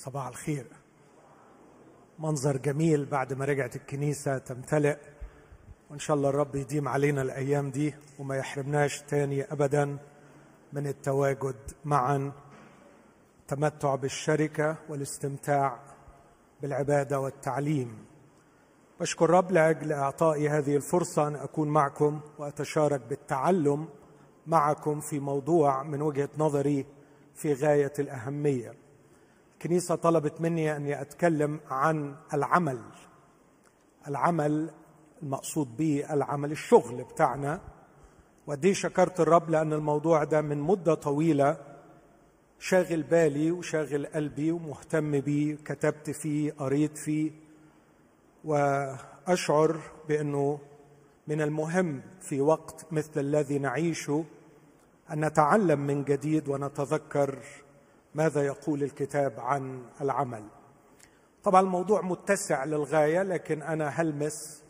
صباح الخير. منظر جميل بعد ما رجعت الكنيسة تمتلئ. وإن شاء الله الرب يديم علينا الأيام دي وما يحرمناش تاني أبدا من التواجد معا. تمتع بالشركة والاستمتاع بالعبادة والتعليم. بشكر الرب لأجل إعطائي هذه الفرصة أن أكون معكم وأتشارك بالتعلم معكم في موضوع من وجهة نظري في غاية الأهمية. الكنيسة طلبت مني أني أتكلم عن العمل. العمل المقصود به العمل الشغل بتاعنا. ودي شكرت الرب لأن الموضوع ده من مدة طويلة شاغل بالي وشاغل قلبي ومهتم بيه كتبت فيه قريت فيه. وأشعر بأنه من المهم في وقت مثل الذي نعيشه أن نتعلم من جديد ونتذكر ماذا يقول الكتاب عن العمل؟ طبعا الموضوع متسع للغاية لكن أنا هلمس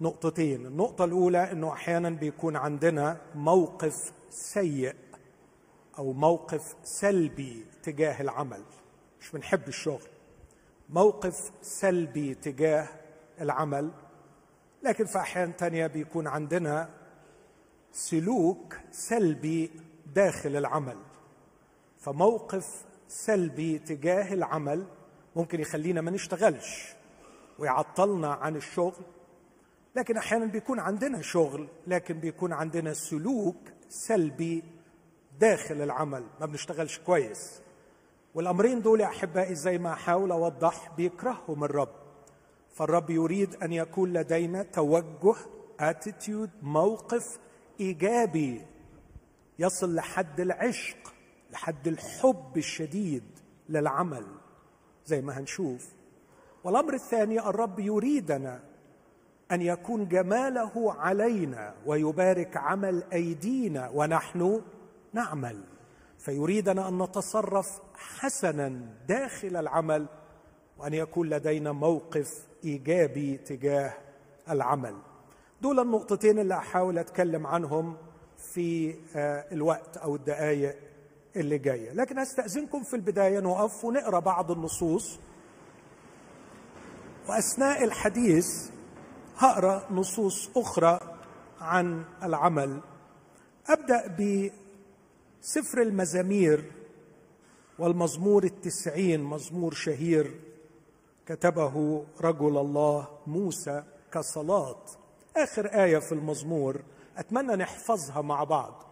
نقطتين. النقطة الأولى إنه أحيانا بيكون عندنا موقف سيء أو موقف سلبي تجاه العمل. مش بنحب الشغل. موقف سلبي تجاه العمل. لكن في أحيان تانية بيكون عندنا سلوك سلبي داخل العمل. فموقف سلبي تجاه العمل ممكن يخلينا ما نشتغلش ويعطلنا عن الشغل لكن أحيانا بيكون عندنا شغل لكن بيكون عندنا سلوك سلبي داخل العمل ما بنشتغلش كويس. والأمرين دول يا أحبائي زي ما أحاول أوضح بيكرههم الرب. فالرب يريد أن يكون لدينا توجه اتيتيود موقف إيجابي يصل لحد العشق لحد الحب الشديد للعمل زي ما هنشوف. والأمر الثاني الرب يريدنا أن يكون جماله علينا ويبارك عمل أيدينا ونحن نعمل. فيريدنا أن نتصرف حسنا داخل العمل وأن يكون لدينا موقف إيجابي تجاه العمل. دول النقطتين اللي أحاول أتكلم عنهم في آه، الوقت أو الدقائق اللي جاية. لكن أستأذنكم في البداية نقف ونقرأ بعض النصوص. وأثناء الحديث هقرأ نصوص أخرى عن العمل. أبدأ بسفر المزامير والمزمور التسعين مزمور شهير كتبه رجل الله موسى كصلاة. آخر آية في المزمور أتمنى نحفظها مع بعض.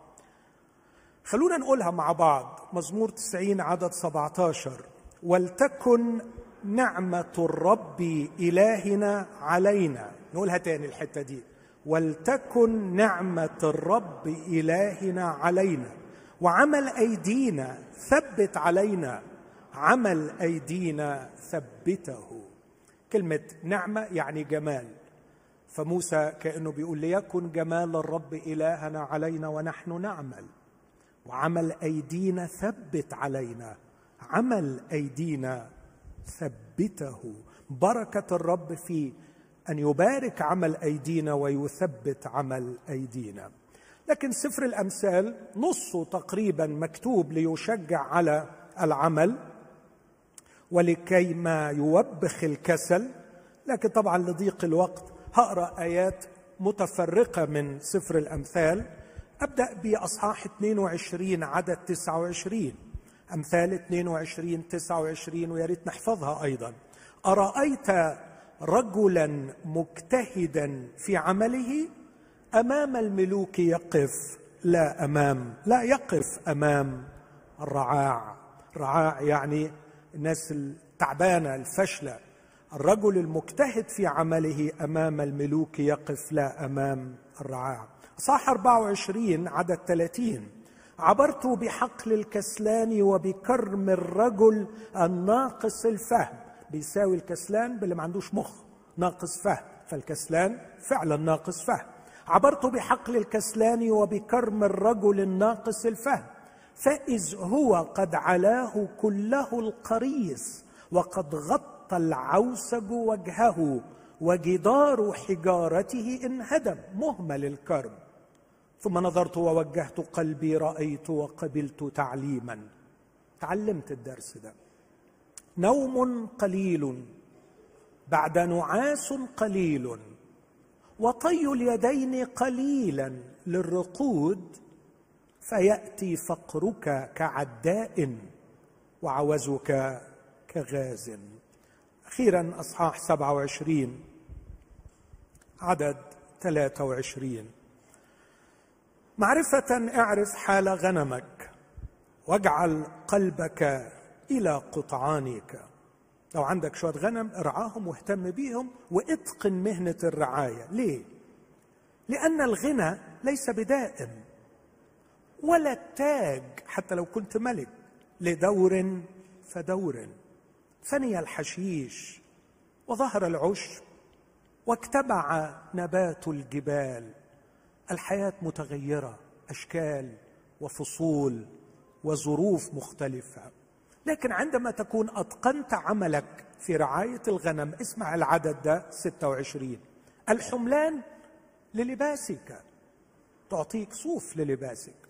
خلونا نقولها مع بعض. مزمور 90 عدد 17 ولتكن نعمة الرب إلهنا علينا. نقولها تاني الحتة دي. ولتكن نعمة الرب إلهنا علينا. وعمل أيدينا ثبت علينا. عمل أيدينا ثبته. كلمة نعمة يعني جمال. فموسى كأنه بيقول ليكن جمال الرب إلهنا علينا ونحن نعمل. وعمل أيدينا ثبت علينا. عمل أيدينا ثبته. بركة الرب في أن يبارك عمل أيدينا ويثبت عمل أيدينا. لكن سفر الأمثال نصه تقريبا مكتوب ليشجع على العمل ولكي ما يوبخ الكسل. لكن طبعا لضيق الوقت هقرأ آيات متفرقة من سفر الأمثال. أبدأ بأصحاح 22 عدد 29 أمثال 22 29 ويا ريت نحفظها أيضا. أرأيت رجلا مجتهدا في عمله؟ أمام الملوك يقف لا أمام لا يقف أمام الرعاع. رعاع يعني الناس التعبانة الفشلة. الرجل المجتهد في عمله أمام الملوك يقف لا أمام الرعاع. صح 24 عدد 30 عبرت بحقل الكسلان وبكرم الرجل الناقص الفهم. بيساوي الكسلان باللي ما عندوش مخ ناقص فهم. فالكسلان فعلا ناقص فهم. عبرت بحقل الكسلان وبكرم الرجل الناقص الفهم. فإذ هو قد علاه كله القريص وقد غطى العوسج وجهه وجدار حجارته انهدم مهمل الكرم. ثم نظرت ووجهت قلبي رأيت وقبلت تعليما. تعلمت الدرس ده. نوم قليل بعد نعاس قليل وطي اليدين قليلا للرقود فيأتي فقرك كعداء وعوزك كغاز. أخيرا أصحاح 27 عدد 23 معرفة اعرف حال غنمك. واجعل قلبك إلى قطعانك لو عندك شوية غنم ارعاهم واهتم بيهم واتقن مهنة الرعاية. ليه؟ لأن الغنى ليس بدائم ولا التاج حتى لو كنت ملك لدور فدور. فني الحشيش وظهر العشب واكتبع نبات الجبال. الحياة متغيرة أشكال وفصول وظروف مختلفة. لكن عندما تكون أتقنت عملك في رعاية الغنم اسمع العدد ده 26 الحملان للباسك. تعطيك صوف للباسك.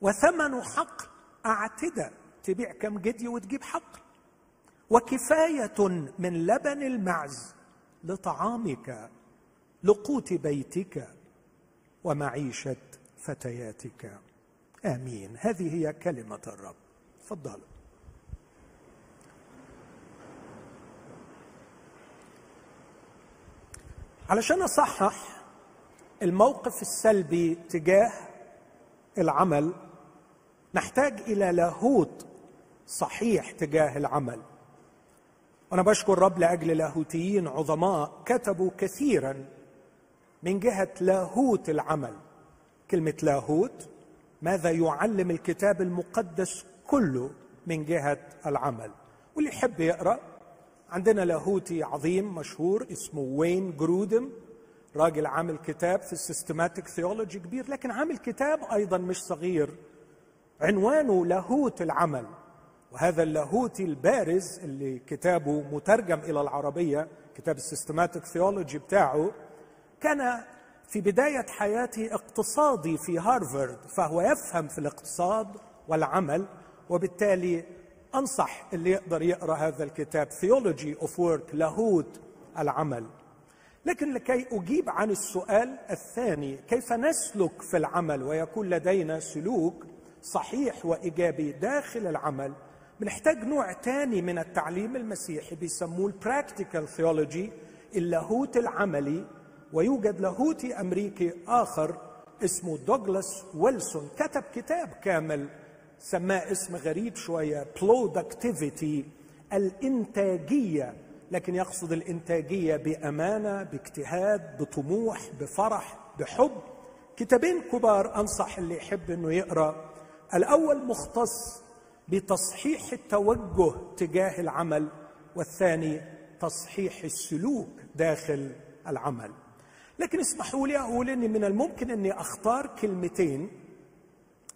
وثمن حقل أعتدى. تبيع كم جدي وتجيب حقل. وكفاية من لبن المعز لطعامك لقوت بيتك. ومعيشة فتياتك. آمين. هذه هي كلمة الرب. تفضلوا علشان أصحح الموقف السلبي تجاه العمل نحتاج إلى لاهوت صحيح تجاه العمل. وأنا بشكر الرب لأجل لاهوتيين عظماء كتبوا كثيرا من جهة لاهوت العمل. كلمة لاهوت ماذا يعلم الكتاب المقدس كله من جهة العمل؟ واللي يحب يقرأ عندنا لاهوتي عظيم مشهور اسمه وين جرودم راجل عامل كتاب في ال systematic theology كبير لكن عامل كتاب أيضا مش صغير. عنوانه لاهوت العمل. وهذا اللاهوت البارز اللي كتابه مترجم إلى العربية كتاب ال systematic theology بتاعه كان في بداية حياته اقتصادي في هارفارد فهو يفهم في الاقتصاد والعمل وبالتالي أنصح اللي يقدر يقرأ هذا الكتاب theology of work لاهوت العمل. لكن لكي أجيب عن السؤال الثاني كيف نسلك في العمل؟ ويكون لدينا سلوك صحيح وإيجابي داخل العمل. بنحتاج نوع تاني من التعليم المسيحي بيسموه ال practical theology اللاهوت العملي. ويوجد لاهوتي أمريكي آخر اسمه دوغلاس ويلسون. كتب كتاب كامل سماه اسم غريب شوية productivity الإنتاجية. لكن يقصد الإنتاجية بأمانة باجتهاد بطموح بفرح بحب. كتابين كبار أنصح اللي يحب إنه يقرأ. الأول مختص بتصحيح التوجه تجاه العمل والثاني تصحيح السلوك داخل العمل. لكن اسمحوا لي أقول إني من الممكن إني أختار كلمتين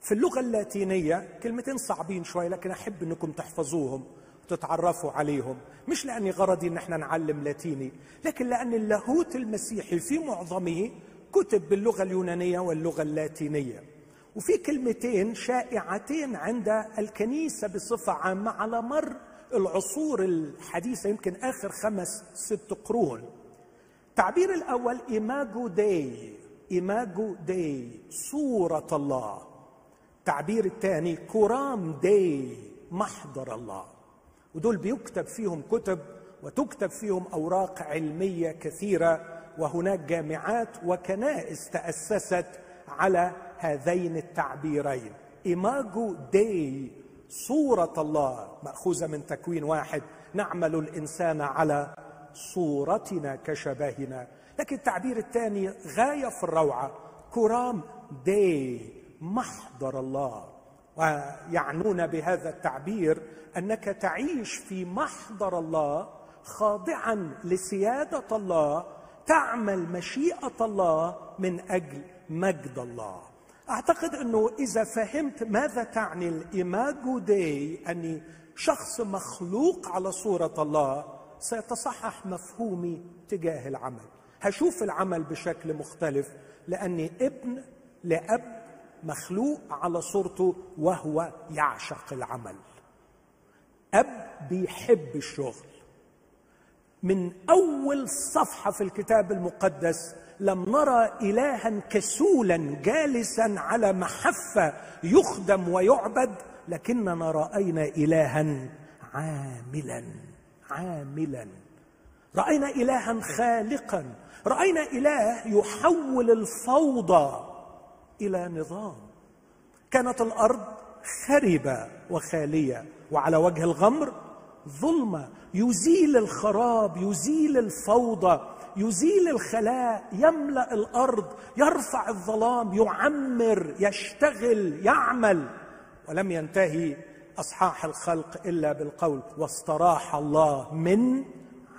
في اللغة اللاتينية كلمتين صعبين شوية لكن أحب إنكم تحفظوهم وتتعرفوا عليهم. مش لأني غرضي إن إحنا نعلم لاتيني لكن لأن اللاهوت المسيحي في معظمه كتب باللغة اليونانية واللغة اللاتينية. وفي كلمتين شائعتين عند الكنيسة بصفة عامة على مر العصور الحديثة يمكن آخر خمس ست قرون. التعبير الأول إيماجو داي إيماجو داي صورة الله. التعبير الثاني كورام داي محضر الله. ودول بيكتب فيهم كتب وتكتب فيهم أوراق علمية كثيرة وهناك جامعات وكنائس تأسست على هذين التعبيرين. إيماجو دي صورة الله. مأخوذة من تكوين واحد نعمل الإنسان على صورتنا كشبهنا. لكن التعبير الثاني غاية في الروعة. كرام دي محضر الله. ويعنون بهذا التعبير أنك تعيش في محضر الله خاضعا لسيادة الله تعمل مشيئة الله من أجل مجد الله. أعتقد أنه إذا فهمت ماذا تعني الإيماجو دي أني شخص مخلوق على صورة الله سيتصحح مفهومي تجاه العمل. هشوف العمل بشكل مختلف لأني ابن لأب مخلوق على صورته وهو يعشق العمل. أب بيحب الشغل. من أول صفحة في الكتاب المقدس لم نرى الها كسولا جالسا على محفة يخدم ويعبد لكننا رأينا الها عاملا. عاملا. رأينا الها خالقا. رأينا إله يحول الفوضى إلى نظام. كانت الأرض خربة وخالية وعلى وجه الغمر ظلمة. يزيل الخراب يزيل الفوضى يزيل الخلاء. يملأ الأرض يرفع الظلام يعمر يشتغل يعمل. ولم ينتهي أصحاح الخلق إلا بالقول واستراح الله من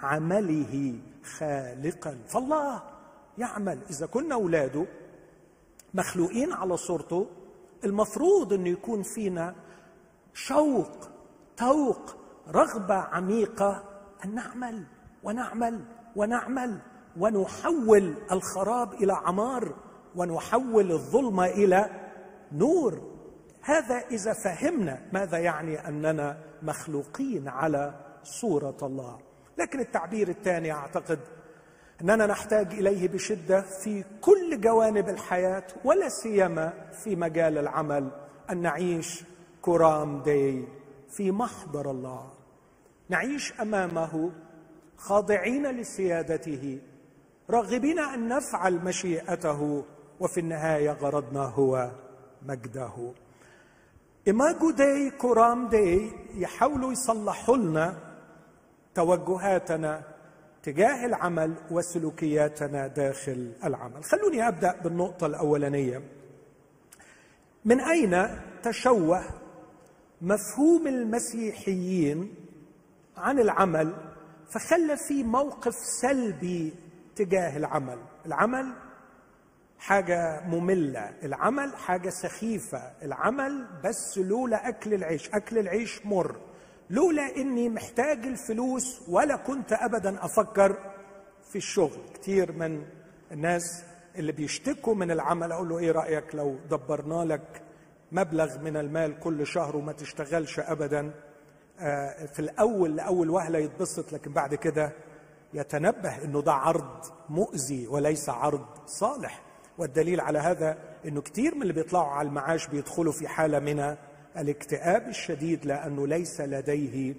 عمله خالقا. فالله يعمل. إذا كنا اولاده مخلوقين على صورته المفروض إنه يكون فينا شوق توق رغبة عميقة أن نعمل ونعمل ونعمل ونحول الخراب إلى عمار ونحول الظلمة إلى نور. هذا إذا فهمنا ماذا يعني أننا مخلوقين على صورة الله. لكن التعبير الثاني أعتقد أننا نحتاج إليه بشدة في كل جوانب الحياة ولا سيما في مجال العمل. أن نعيش كرام دي في محضر الله. نعيش أمامه خاضعين لسيادته راغبين أن نفعل مشيئته وفي النهاية غرضنا هو مجده. إماجو داي كورام داي يحاولوا يصلحوا لنا توجهاتنا تجاه العمل وسلوكياتنا داخل العمل. خلوني أبدأ بالنقطة الأولانية. من أين تشوه مفهوم المسيحيين عن العمل؟ فخلى في موقف سلبي تجاه العمل. العمل حاجة مملة العمل حاجة سخيفة العمل بس لولا أكل العيش. أكل العيش مر. لولا إني محتاج الفلوس ولا كنت أبدا أفكر في الشغل. كتير من الناس اللي بيشتكوا من العمل أقول له إيه رأيك لو دبرنا لك مبلغ من المال كل شهر وما تشتغلش أبدا؟ آه، في الأول لأول وهلة يتبسط لكن بعد كده يتنبه إنه ده عرض مؤذي وليس عرض صالح. والدليل على هذا إنه كثير من اللي بيطلعوا على المعاش بيدخلوا في حالة من الاكتئاب الشديد لأنه ليس لديه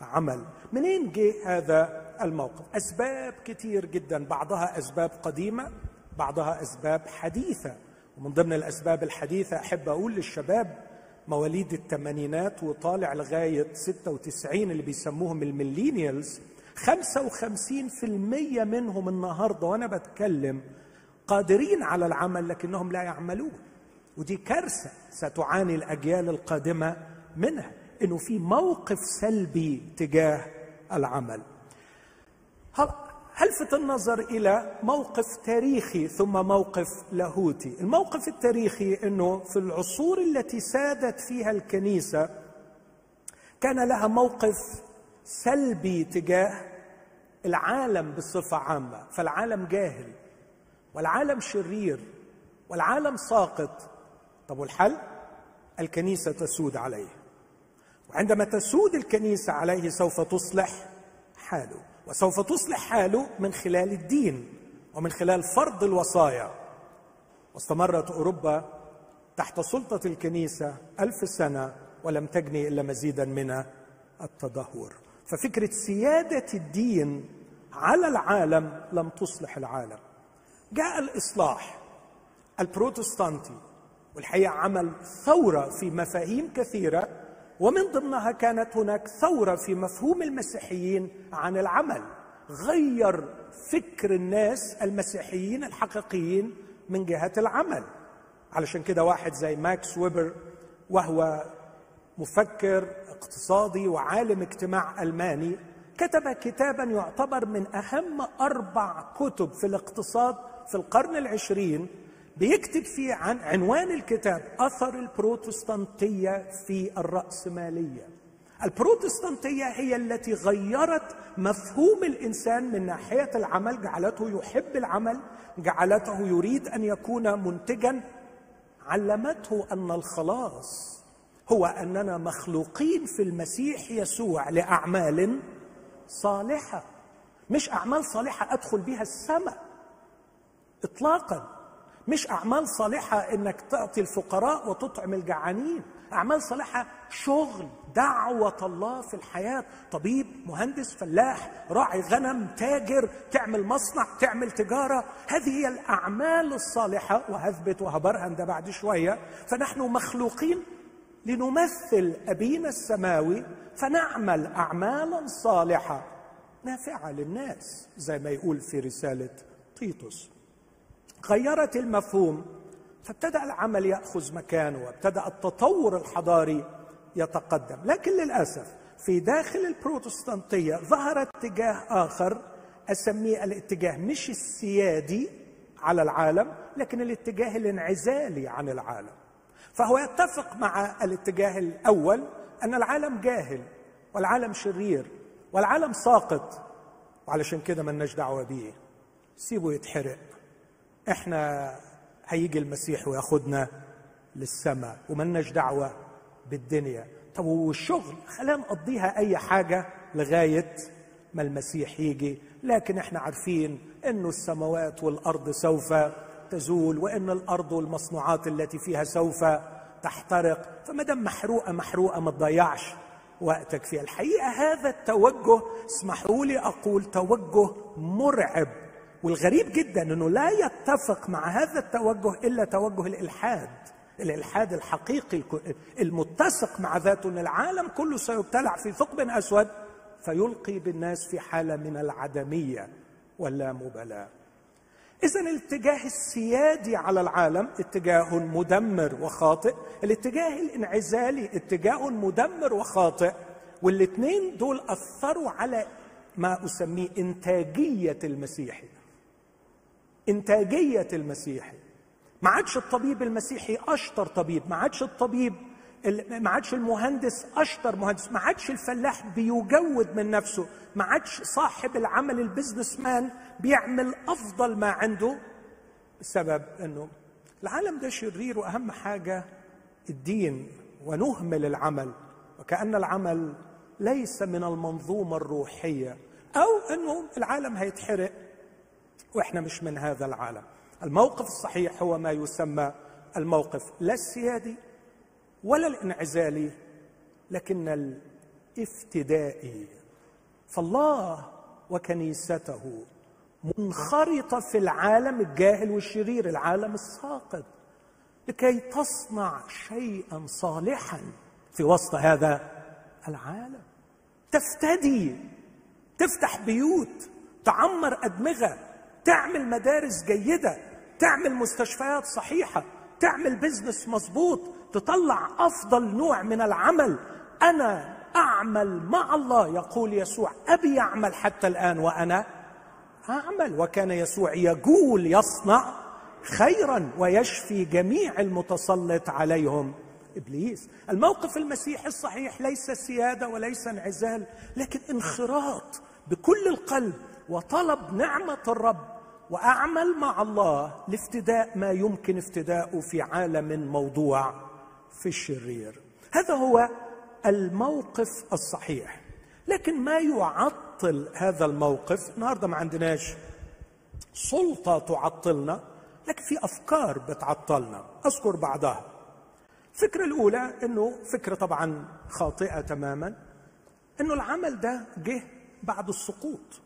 عمل. منين جه هذا الموقف؟ أسباب كثير جدا بعضها أسباب قديمة بعضها أسباب حديثة. ومن ضمن الأسباب الحديثة أحب أقول للشباب مواليد الثمانينات وطالع لغاية 96 اللي بيسموهم الميلينيالز 55% منهم النهارده وأنا بتكلم قادرين على العمل لكنهم لا يعملون. ودي كارثة ستعاني الأجيال القادمة منها إنه في موقف سلبي تجاه العمل. هلفت النظر إلى موقف تاريخي ثم موقف لاهوتي؟ الموقف التاريخي إنه في العصور التي سادت فيها الكنيسة كان لها موقف سلبي تجاه العالم بصفة عامة فالعالم جاهل. والعالم شرير والعالم ساقط. طب والحل؟ الكنيسة تسود عليه. وعندما تسود الكنيسة عليه سوف تصلح حاله وسوف تصلح حاله من خلال الدين ومن خلال فرض الوصايا. واستمرت أوروبا تحت سلطة الكنيسة ألف سنة ولم تجني إلا مزيدا من التدهور. ففكرة سيادة الدين على العالم لم تصلح العالم. جاء الإصلاح البروتستانتي والحقيقة عمل ثورة في مفاهيم كثيرة ومن ضمنها كانت هناك ثورة في مفهوم المسيحيين عن العمل. غير فكر الناس المسيحيين الحقيقيين من جهة العمل. علشان كده واحد زي ماكس ويبر وهو مفكر اقتصادي وعالم اجتماع ألماني كتب كتابا يعتبر من أهم أربع كتب في الاقتصاد في القرن العشرين بيكتب فيه عن عنوان الكتاب أثر البروتستانتية في الرأسمالية. البروتستانتية هي التي غيرت مفهوم الإنسان من ناحية العمل جعلته يحب العمل جعلته يريد أن يكون منتجا. علمته أن الخلاص هو أننا مخلوقين في المسيح يسوع لأعمال صالحة مش أعمال صالحة أدخل بها السماء. اطلاقا. مش أعمال صالحة إنك تعطي الفقراء وتطعم الجعانين. أعمال صالحة شغل دعوة الله في الحياة. طبيب مهندس فلاح راعي غنم تاجر تعمل مصنع تعمل تجارة. هذه هي الأعمال الصالحة. وهثبت وهبرهن ده بعد شوية. فنحن مخلوقين لنمثل أبينا السماوي. فنعمل اعمالا صالحة نافعة للناس زي ما يقول في رسالة تيتوس. غيرت المفهوم فابتدأ العمل يأخذ مكانه وابتدأ التطور الحضاري يتقدم. لكن للأسف في داخل البروتستانتيه ظهر اتجاه آخر أسميه الاتجاه مش السيادي على العالم لكن الاتجاه الانعزالي عن العالم. فهو يتفق مع الاتجاه الأول أن العالم جاهل والعالم شرير والعالم ساقط وعلشان كده ملناش دعوة بيه. سيبه يتحرق. إحنا هيجي المسيح وياخدنا للسماء وملناش دعوة بالدنيا. طب والشغل؟ خلينا نقضيها أي حاجة لغاية ما المسيح يجي. لكن إحنا عارفين إنه السماوات والأرض سوف تزول وإن الأرض والمصنوعات التي فيها سوف تحترق. فما دام محروقة محروقة ما تضيعش وقتك فيها. الحقيقة هذا التوجه اسمحوا لي أقول توجه مرعب. والغريب جدا إنه لا يتفق مع هذا التوجه إلا توجه الإلحاد الإلحاد الحقيقي المتسق مع ذاته إن العالم كله سيبتلع في ثقب أسود فيلقي بالناس في حالة من العدمية واللامبالاه اذا الاتجاه السيادي على العالم اتجاه مدمر وخاطئ الاتجاه الانعزالي اتجاه مدمر وخاطئ والاثنين دول أثروا على ما أسميه إنتاجية المسيحي. إنتاجية المسيحي ما عادش الطبيب المسيحي أشطر طبيب ما عادش الطبيب ما عادش المهندس أشطر مهندس ما عادش الفلاح بيجود من نفسه ما عادش صاحب العمل ال business man بيعمل أفضل ما عنده بسبب إنه العالم ده شرير وأهم حاجة الدين ونهمل العمل وكأن العمل ليس من المنظومة الروحية أو إنه العالم هيتحرق وإحنا مش من هذا العالم. الموقف الصحيح هو ما يسمى الموقف لا السيادي ولا الانعزالي لكن الافتدائي. فالله وكنيسته منخرطة في العالم الجاهل والشرير العالم الساقط لكي تصنع شيئا صالحا في وسط هذا العالم. تفتدي تفتح بيوت تعمر أدمغة تعمل مدارس جيدة تعمل مستشفيات صحيحة تعمل بزنس مظبوط تطلع أفضل نوع من العمل. أنا أعمل مع الله يقول يسوع. أبي يعمل حتى الآن وأنا أعمل. وكان يسوع يقول يصنع خيرا ويشفي جميع المتسلط عليهم. إبليس. الموقف المسيحي الصحيح ليس سيادة وليس انعزال لكن انخراط بكل القلب وطلب نعمة الرب وأعمل مع الله لافتداء ما يمكن افتداؤه في عالم موضوع في الشرير. هذا هو الموقف الصحيح. لكن ما يعطل هذا الموقف؟ النهارده ما عندناش سلطة تعطلنا لكن في أفكار بتعطلنا. أذكر بعضها. الفكرة الأولى إنه فكرة طبعا خاطئة تماما إنه العمل ده جه بعد السقوط.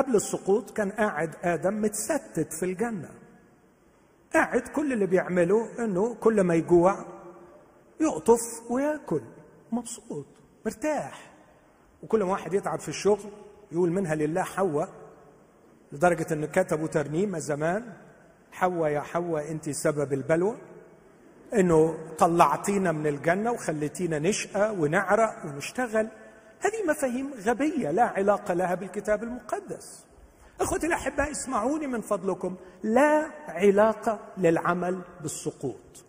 قبل السقوط كان قاعد آدم متستت في الجنة. قاعد كل اللي بيعمله إنه كل ما يجوع يقطف ويأكل مبسوط مرتاح. وكل ما واحد يتعب في الشغل يقول منها لله حواء لدرجة أن كتبوا ترنيمة زمان حواء يا حواء أنت سبب البلوى أنه طلعتينا من الجنة وخليتينا نشقى ونعرق ونشتغل. هذه مفاهيم غبية لا علاقة لها بالكتاب المقدس. أخوتي الأحباء اسمعوني من فضلكم. لا علاقة للعمل بالسقوط.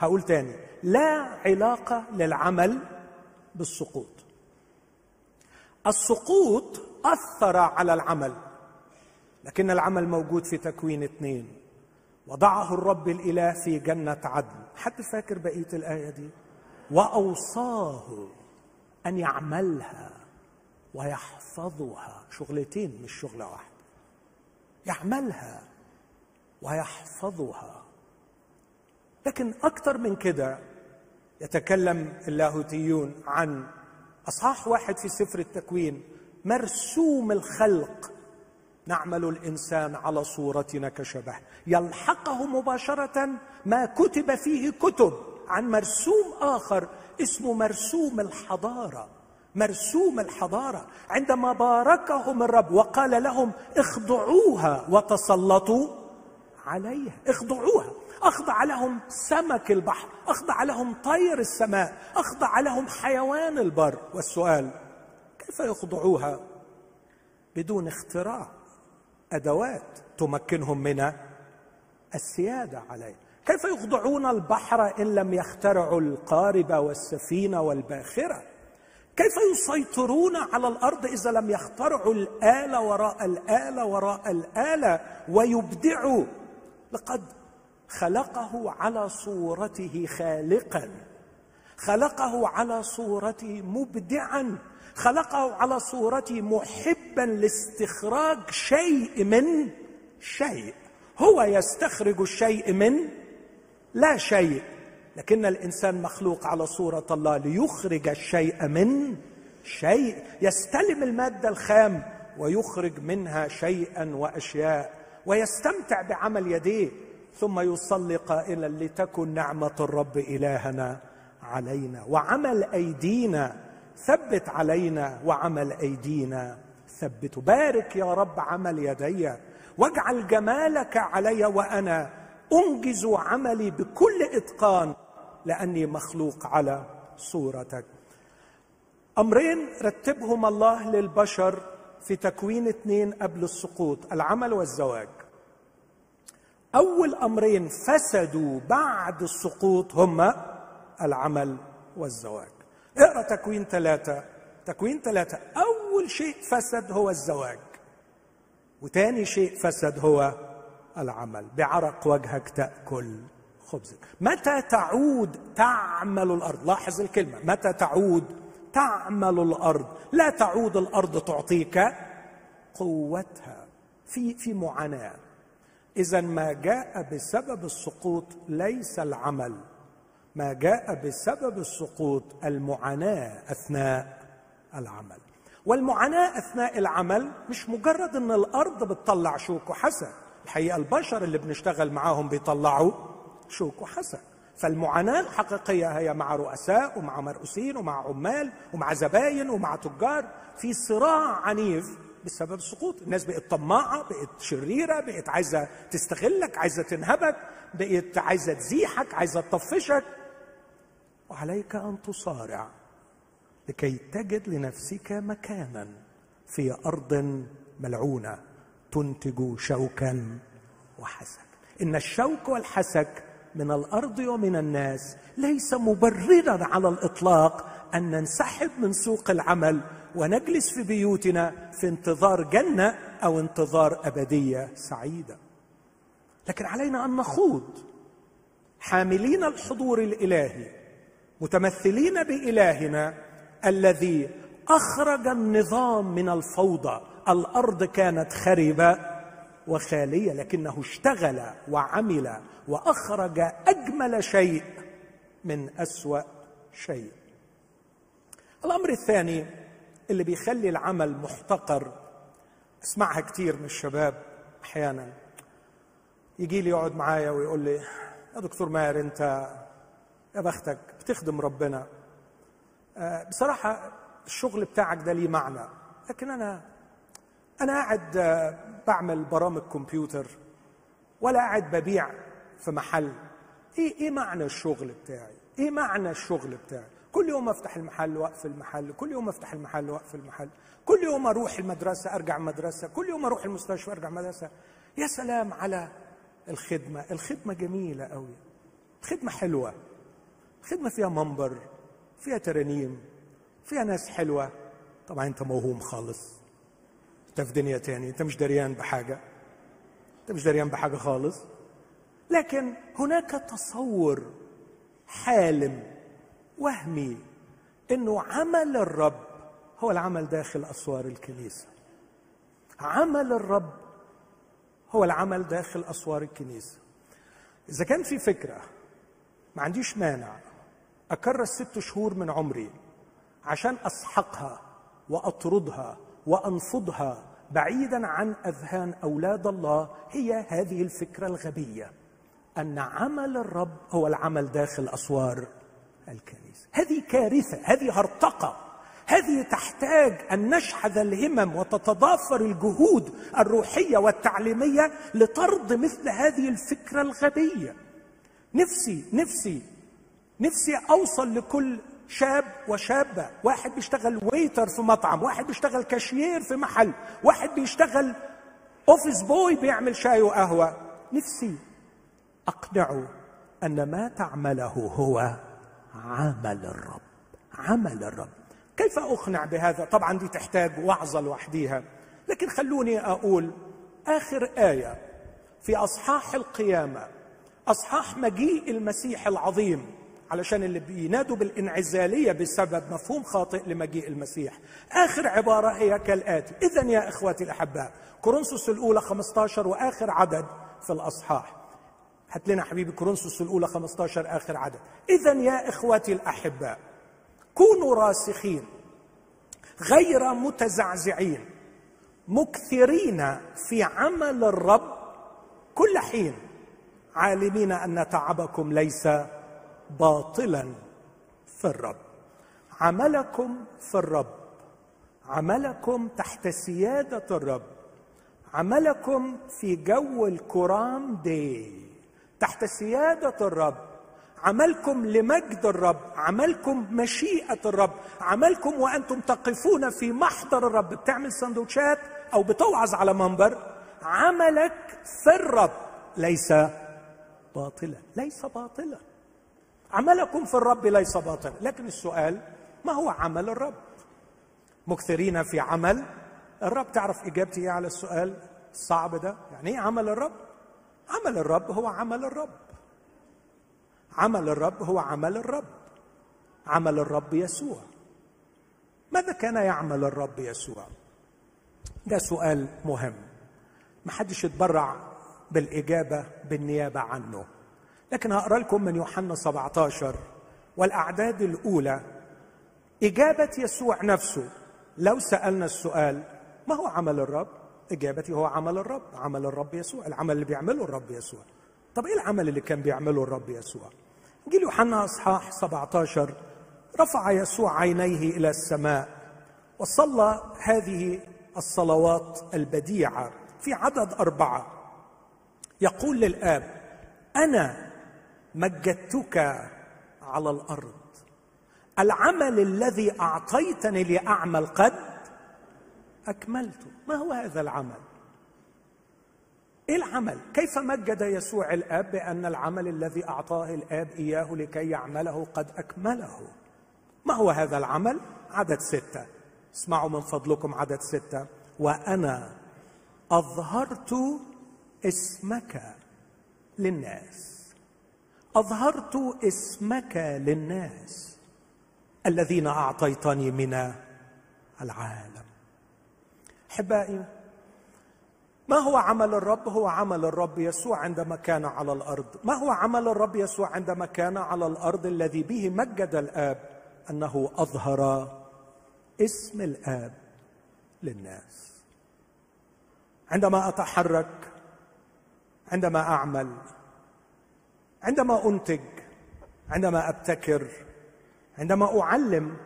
هقول تاني. لا علاقة للعمل بالسقوط. السقوط أثر على العمل لكن العمل موجود في تكوين اثنين وضعه الرب الإله في جنة عدن. حد فاكر بقية الآية دي؟ وأوصاه أن يعملها ويحفظها. شغلتين مش شغلة واحدة. يعملها ويحفظها. لكن أكثر من كده يتكلم اللاهوتيون عن أصحاح واحد في سفر التكوين. مرسوم الخلق. نعمل الإنسان على صورتنا كشبه. يلحقه مباشرة ما كتب فيه كتب عن مرسوم آخر اسمه مرسوم الحضارة مرسوم الحضارة. عندما باركهم الرب وقال لهم اخضعوها وتسلطوا عليها اخضعوها. أخضع لهم سمك البحر أخضع لهم طير السماء أخضع لهم حيوان البر. والسؤال كيف يخضعوها؟ بدون اختراع أدوات تمكنهم من السيادة عليه كيف يخضعون البحر إن لم يخترعوا القارب والسفينه والباخرة؟ كيف يسيطرون على الأرض إذا لم يخترعوا الاله وراء الاله وراء الاله ويبدعوا لقد خلقه على صورته خالقا. خلقه على صورته مبدعا. خلقه على صورته محبا لاستخراج شيء من شيء. هو يستخرج الشيء من لا شيء. لكن الإنسان مخلوق على صورة الله ليخرج الشيء من شيء يستلم المادة الخام ويخرج منها شيئا وأشياء ويستمتع بعمل يديه ثم يصلي قائلا لتكن نعمة الرب إلهنا علينا وعمل أيدينا ثبت علينا وعمل أيدينا. ثبت. بارك يا رب عمل يدي واجعل جمالك علي وأنا أنجز عملي بكل إتقان لأني مخلوق على صورتك. أمرين رتبهم الله للبشر في تكوين اثنين قبل السقوط العمل والزواج. أول أمرين فسدوا بعد السقوط هما العمل والزواج. اقرأ تكوين ثلاثة. تكوين ثلاثة أول شيء فسد هو الزواج. وتاني شيء فسد هو العمل. بعرق وجهك تأكل خبزك. متى تعود تعمل الأرض؟ لاحظ الكلمة. متى تعود تعمل الأرض؟ لا تعود الأرض تعطيك قوتها. في في معاناة. إذا ما جاء بسبب السقوط ليس العمل. ما جاء بسبب السقوط المعاناة أثناء العمل. والمعاناة أثناء العمل مش مجرد إن الأرض بتطلع شوك وحسن الحقيقة البشر اللي بنشتغل معاهم بيطلعوا شوك وحسن فالمعاناة الحقيقية هي مع رؤساء ومع مرؤوسين ومع عمال ومع زباين ومع تجار. في صراع عنيف بسبب السقوط الناس بقت طماعة بقت شريرة بقت عايزة تستغلك عايزة تنهبك بقت عايزة تزيحك عايزة تطفشك. وعليك أن تصارع لكي تجد لنفسك مكانا في أرض ملعونة. تنتج شوكا وحسك. إن الشوك والحسك من الأرض ومن الناس ليس مبررا على الإطلاق أن ننسحب من سوق العمل ونجلس في بيوتنا في انتظار جنة أو انتظار أبدية سعيدة. لكن علينا أن نخوض. حاملين الحضور الإلهي متمثلين بإلهنا الذي أخرج النظام من الفوضى الأرض كانت خربة وخالية لكنه اشتغل وعمل وأخرج أجمل شيء من أسوأ شيء. الأمر الثاني اللي بيخلي العمل محتقر اسمعها كثير من الشباب أحيانا. يجي لي يقعد معايا ويقول لي يا دكتور ماهر أنت يا بختك بتخدم ربنا. آه، بصراحة الشغل بتاعك ده ليه معنى لكن أنا أنا قاعد آه، بعمل برامج كمبيوتر ولا قاعد ببيع في محل. إيه إيه معنى الشغل بتاعي؟ إيه معنى الشغل بتاعي؟ كل يوم أفتح المحل وأقفل المحل كل يوم أفتح المحل وأقفل المحل كل يوم أروح المدرسة أرجع المدرسة كل يوم أروح المستشفى أرجع المدرسة. يا سلام على الخدمة. الخدمة جميلة قوي خدمة حلوة. خدمة فيها منبر فيها ترانيم فيها ناس حلوة. طبعا أنت موهوم خالص. انت في دنيا تاني. انت مش دريان بحاجة. انت مش دريان بحاجة خالص. لكن هناك تصور حالم وهمي إنه عمل الرب هو العمل داخل أسوار الكنيسة. عمل الرب هو العمل داخل أسوار الكنيسة. إذا كان في فكرة ما عنديش مانع اكرس ست شهور من عمري عشان أسحقها وأطردها وانفضها بعيدا عن أذهان أولاد الله هي هذه الفكرة الغبية أن عمل الرب هو العمل داخل أسوار الكنيسة. هذه كارثة هذه هرطقة هذه تحتاج أن نشحذ الهمم وتتضافر الجهود الروحية والتعليمية لطرد مثل هذه الفكرة الغبية. نفسي نفسي نفسي أوصل لكل شاب وشابة. واحد بيشتغل waiter في مطعم واحد بيشتغل كاشير في محل واحد بيشتغل office boy بيعمل شاي وقهوة. نفسي أقنعه أن ما تعمله هو عمل الرب عمل الرب. كيف أقنع بهذا؟ طبعا دي تحتاج وعظة لوحديها. لكن خلوني أقول آخر آية في أصحاح القيامة أصحاح مجيء المسيح العظيم. علشان اللي بينادوا بالانعزالية بسبب مفهوم خاطئ لمجيء المسيح. آخر عبارة هي كالآتي. اذا يا اخوتي الأحباء كورنثوس الأولى 15 وآخر عدد في الأصحاح. هات لنا حبيبي كورنثوس الأولى 15 آخر عدد. اذا يا اخوتي الأحباء كونوا راسخين غير متزعزعين مكثرين في عمل الرب كل حين عالمين أن تعبكم ليس باطلا في الرب. عملكم في الرب. عملكم تحت سيادة الرب. عملكم في جو الكرام دي. تحت سيادة الرب. عملكم لمجد الرب. عملكم مشيئة الرب. عملكم وأنتم تقفون في محضر الرب. بتعمل سندوتشات أو بتوعظ على منبر. عملك في الرب. ليس باطلا. ليس باطلا. عملكم في الرب ليس باطلا. لكن السؤال ما هو عمل الرب؟ مكثرين في عمل الرب. تعرف إجابتي إيه على السؤال الصعب ده؟ يعني إيه عمل الرب؟ عمل الرب هو عمل الرب. عمل الرب هو عمل الرب. عمل الرب يسوع. ماذا كان يعمل الرب يسوع؟ ده سؤال مهم. ما حدش يتبرع بالإجابة بالنيابة عنه. لكن هقرأ لكم من يوحنا 17 والأعداد الأولى. إجابة يسوع نفسه. لو سألنا السؤال ما هو عمل الرب؟ إجابتي هو عمل الرب. عمل الرب يسوع. العمل اللي بيعمله الرب يسوع. طب إيه العمل اللي كان بيعمله الرب يسوع؟ انجيل يوحنا إصحاح 17 رفع يسوع عينيه إلى السماء وصلى هذه الصلوات البديعة في عدد أربعة. يقول للآب أنا مجدتك على الأرض. العمل الذي أعطيتني لأعمل قد اكملته ما هو هذا العمل؟ إيه العمل؟ كيف مجد يسوع الآب بأن العمل الذي أعطاه الآب إياه لكي يعمله قد أكمله؟ ما هو هذا العمل؟ عدد ستة. اسمعوا من فضلكم عدد ستة. وأنا أظهرت اسمك للناس. أظهرت اسمك للناس الذين أعطيتني من العالم. احبائي ما هو عمل الرب؟ هو عمل الرب يسوع عندما كان على الأرض. ما هو عمل الرب يسوع عندما كان على الأرض الذي به مجد الآب؟ أنه أظهر اسم الآب للناس. عندما أتحرك عندما أعمل عندما أنتج عندما أبتكر عندما أعلم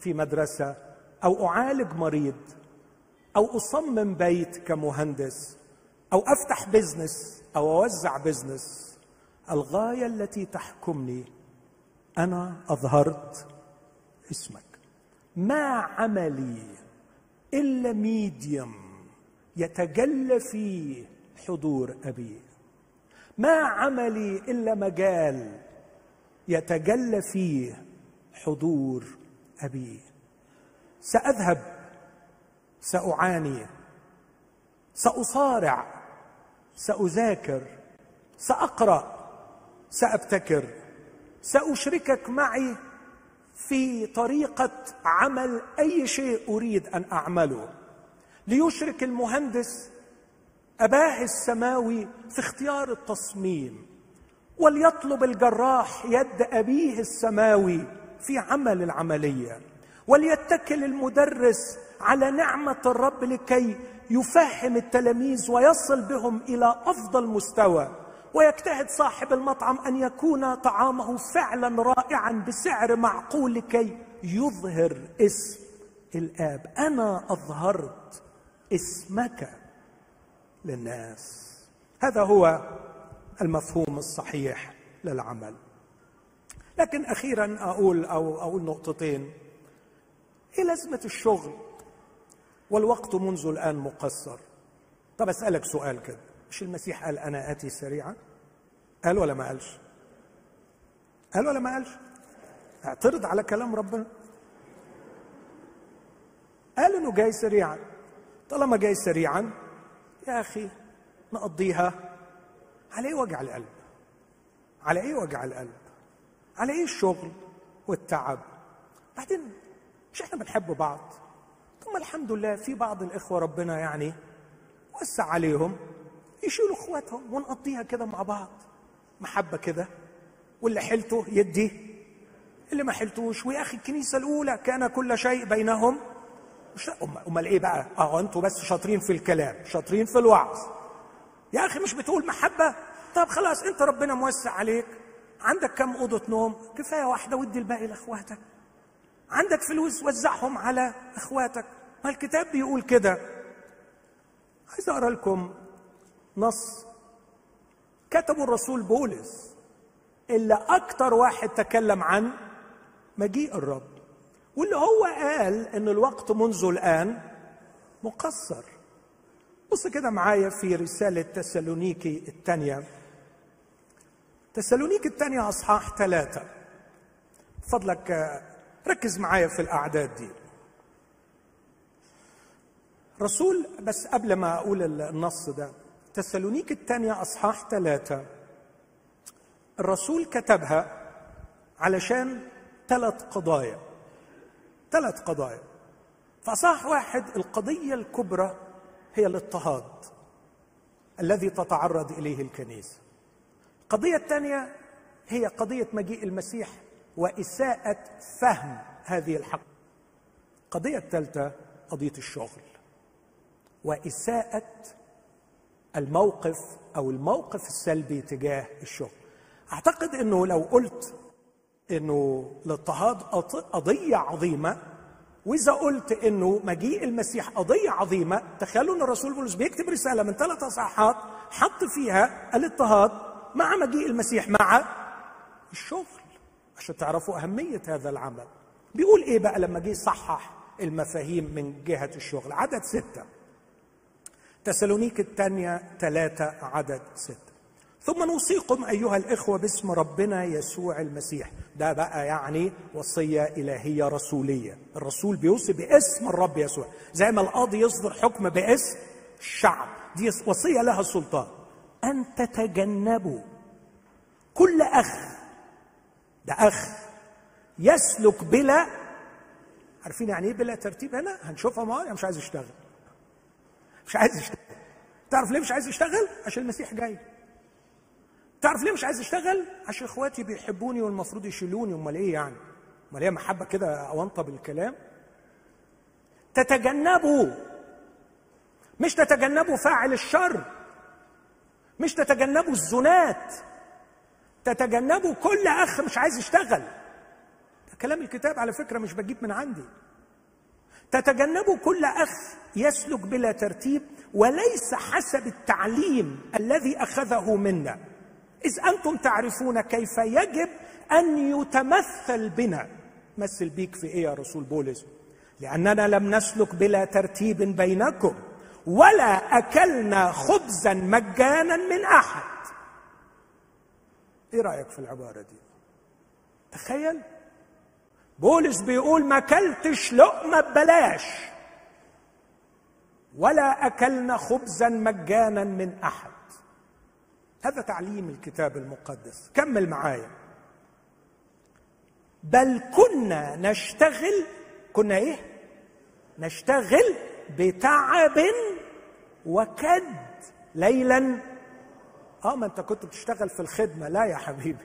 في مدرسة أو أعالج مريض أو أصمم بيت كمهندس أو أفتح business أو أوزع business الغاية التي تحكمني أنا أظهرت اسمك. ما عملي إلا medium يتجلى فيه حضور أبي. ما عملي إلا مجال يتجلى فيه حضور أبي. سأذهب سأعاني سأصارع سأذاكر سأقرأ سأبتكر سأشركك معي في طريقة عمل أي شيء أريد أن أعمله. ليشرك المهندس اباه السماوي في اختيار التصميم وليطلب الجراح يد أبيه السماوي في عمل العملية وليتكل المدرس على نعمة الرب لكي يفهم التلاميذ ويصل بهم إلى أفضل مستوى ويجتهد صاحب المطعم أن يكون طعامه فعلا رائعا بسعر معقول لكي يظهر اسم الآب. أنا أظهرت اسمك. للناس. هذا هو المفهوم الصحيح للعمل. لكن أخيرا أقول أو أقول نقطتين. إيه لازمة الشغل؟ والوقت منذ الآن مقصر. طب أسألك سؤال كده. مش المسيح قال أنا آتي سريعا؟ قال ولا ما قالش؟ قال ولا ما قالش؟ اعترض على كلام ربنا. قال إنه جاي سريعا. طالما جاي سريعا يا أخي نقضيها. على إيه وجع القلب؟ على إيه وجع القلب؟ على إيه الشغل والتعب؟ بعدين مش إحنا بنحب بعض. ثم الحمد لله في بعض الإخوة ربنا يعني وسع عليهم يشيلوا إخواتهم ونقضيها كده مع بعض. محبة كده. واللي حلته يدي. اللي ما حلتوش. ويا أخي الكنيسة الأولى كان كل شيء بينهم. مش امال إيه بقى؟ آه أنتوا بس شاطرين في الكلام، شاطرين في الوعظ. يا أخي مش بتقول محبة؟ طب خلاص أنت ربنا موسع عليك عندك كم أوضة نوم؟ كفاية واحدة ودي الباقي لأخواتك. عندك فلوس وزعهم على أخواتك. ما الكتاب بيقول كده. عايز أقرأ لكم نص كتبه الرسول بولس اللي أكتر واحد تكلم عن مجيء الرب واللي هو قال إن الوقت منذ الآن مقصر. بص كده معايا في رسالة تسالونيكي الثانية تسالونيكي الثانية أصحاح ثلاثة فضلك ركز معايا في الأعداد دي. رسول بس قبل ما أقول النص ده تسالونيك الثانية أصحاح ثلاثة الرسول كتبها علشان ثلاث قضايا. ثلاث قضايا. فصاح واحد القضية الكبرى هي الاضطهاد الذي تتعرض إليه الكنيسة القضية الثانية هي قضية مجيء المسيح وإساءة فهم هذه الحق. القضية الثالثة قضية الشغل وإساءة الموقف أو الموقف السلبي تجاه الشغل. أعتقد أنه لو قلت إنه الاضطهاد قضية عظيمة. وإذا قلت إنه مجيء المسيح قضية عظيمة تخيلوا إن الرسول بولس بيكتب رسالة من ثلاث اصحاحات حط فيها الاضطهاد مع مجيء المسيح مع الشغل. عشان تعرفوا أهمية هذا العمل. بيقول إيه بقى لما جه يصحح المفاهيم من جهة الشغل؟ عدد ستة. تسالونيك الثانية ثلاثة عدد ستة. ثم نوصيكم أيها الإخوة باسم ربنا يسوع المسيح. ده بقى يعني وصية إلهية رسولية. الرسول بيوصي باسم الرب يسوع. زي ما القاضي يصدر حكم باسم الشعب. دي وصية لها سلطان أن تتجنبوا. كل أخ ده أخ يسلك بلا عارفين يعني إيه بلا ترتيب هنا؟ هنشوفها معايا مش عايز يشتغل. مش عايز يشتغل. تعرف ليه مش عايز يشتغل؟ عشان المسيح جاي. تعرف ليه مش عايز اشتغل عشان إخواتي بيحبوني والمفروض يشيلوني. أمال إيه يعني؟ أمال هي محبة كده اونطه بالكلام؟ تتجنبوا مش تتجنبوا فاعل الشر. مش تتجنبوا الزنات. تتجنبوا كل أخ مش عايز يشتغل. ده كلام الكتاب على فكرة مش بجيب من عندي. تتجنبوا كل أخ يسلك بلا ترتيب وليس حسب التعليم الذي أخذه منا. إذ أنتم تعرفون كيف يجب أن يتمثل بنا. مثل بيك في إيه يا رسول بولس؟ لأننا لم نسلك بلا ترتيب بينكم ولا أكلنا خبزا مجانا من أحد. إيه رأيك في العبارة دي؟ تخيل. بولس بيقول ما كلتش لقمة ببلاش ولا أكلنا خبزا مجانا من أحد. هذا تعليم الكتاب المقدس. كمل معايا. بل كنا نشتغل كنا إيه؟ نشتغل بتعب وكد ليلا. آه ما أنت كنت بتشتغل في الخدمة. لا يا حبيبي.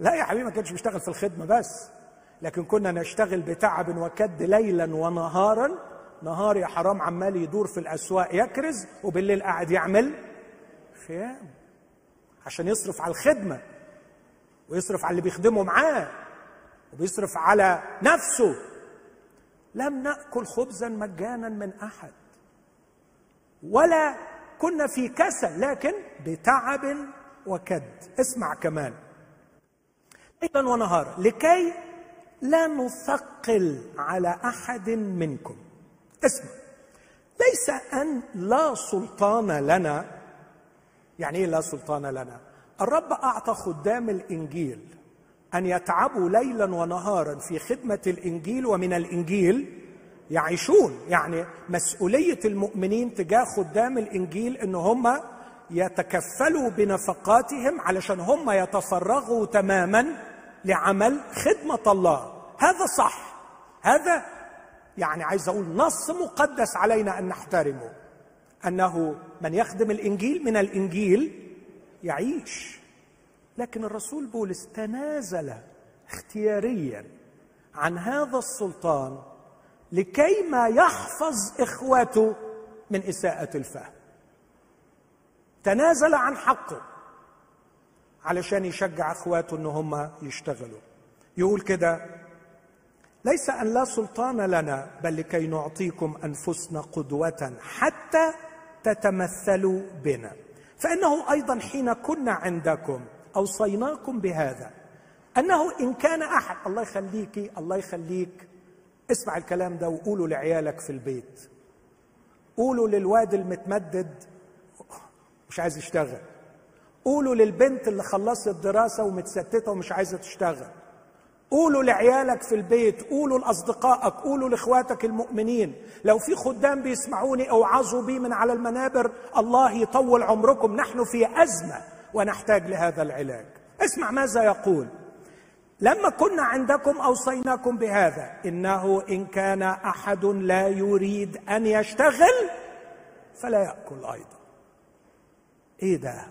لا يا حبيبي ما كنتش بشتغل في الخدمة بس. لكن كنا نشتغل بتعب وكد ليلا ونهارا. نهار يا حرام عمال يدور في الأسواق يكرز وبالليل قاعد يعمل خيام. عشان يصرف على الخدمة ويصرف على اللي بيخدمه معاه وبيصرف على نفسه. لم نأكل خبزا مجانا من أحد ولا كنا في كسل لكن بتعب وكد. اسمع كمان. ليلا ونهارا لكي لا نثقل على أحد منكم. اسمع. ليس أن لا سلطان لنا يعني إيه لا سلطان لنا؟ الرب أعطى خدام الإنجيل أن يتعبوا ليلا ونهارا في خدمة الإنجيل ومن الإنجيل يعيشون. يعني مسؤولية المؤمنين تجاه خدام الإنجيل إن هم يتكفلوا بنفقاتهم علشان هم يتفرغوا تماما لعمل خدمة الله. هذا صح. هذا يعني عايز أقول نص مقدس علينا أن نحترمه. أنه من يخدم الإنجيل من الإنجيل يعيش. لكن الرسول بولس تنازل اختياريا عن هذا السلطان لكي ما يحفظ إخواته من إساءة الفهم. تنازل عن حقه علشان يشجع إخواته إن هم يشتغلوا. يقول كده ليس أن لا سلطان لنا بل لكي نعطيكم أنفسنا قدوة حتى تتمثلوا بنا. فإنه أيضا حين كنا عندكم أوصيناكم بهذا أنه إن كان أحد الله يخليك الله يخليك اسمع الكلام ده وقوله لعيالك في البيت. قولوا للواد المتمدد مش عايز يشتغل. قولوا للبنت اللي خلصت دراسة ومتستتة ومش عايزة تشتغل. قولوا لعيالك في البيت قولوا لأصدقائك قولوا لإخواتك المؤمنين. لو في خدام بيسمعوني اوعظوا بي من على المنابر الله يطول عمركم نحن في أزمة ونحتاج لهذا العلاج. اسمع ماذا يقول. لما كنا عندكم أوصيناكم بهذا إنه إن كان أحد لا يريد أن يشتغل فلا يأكل أيضا. إيه ده؟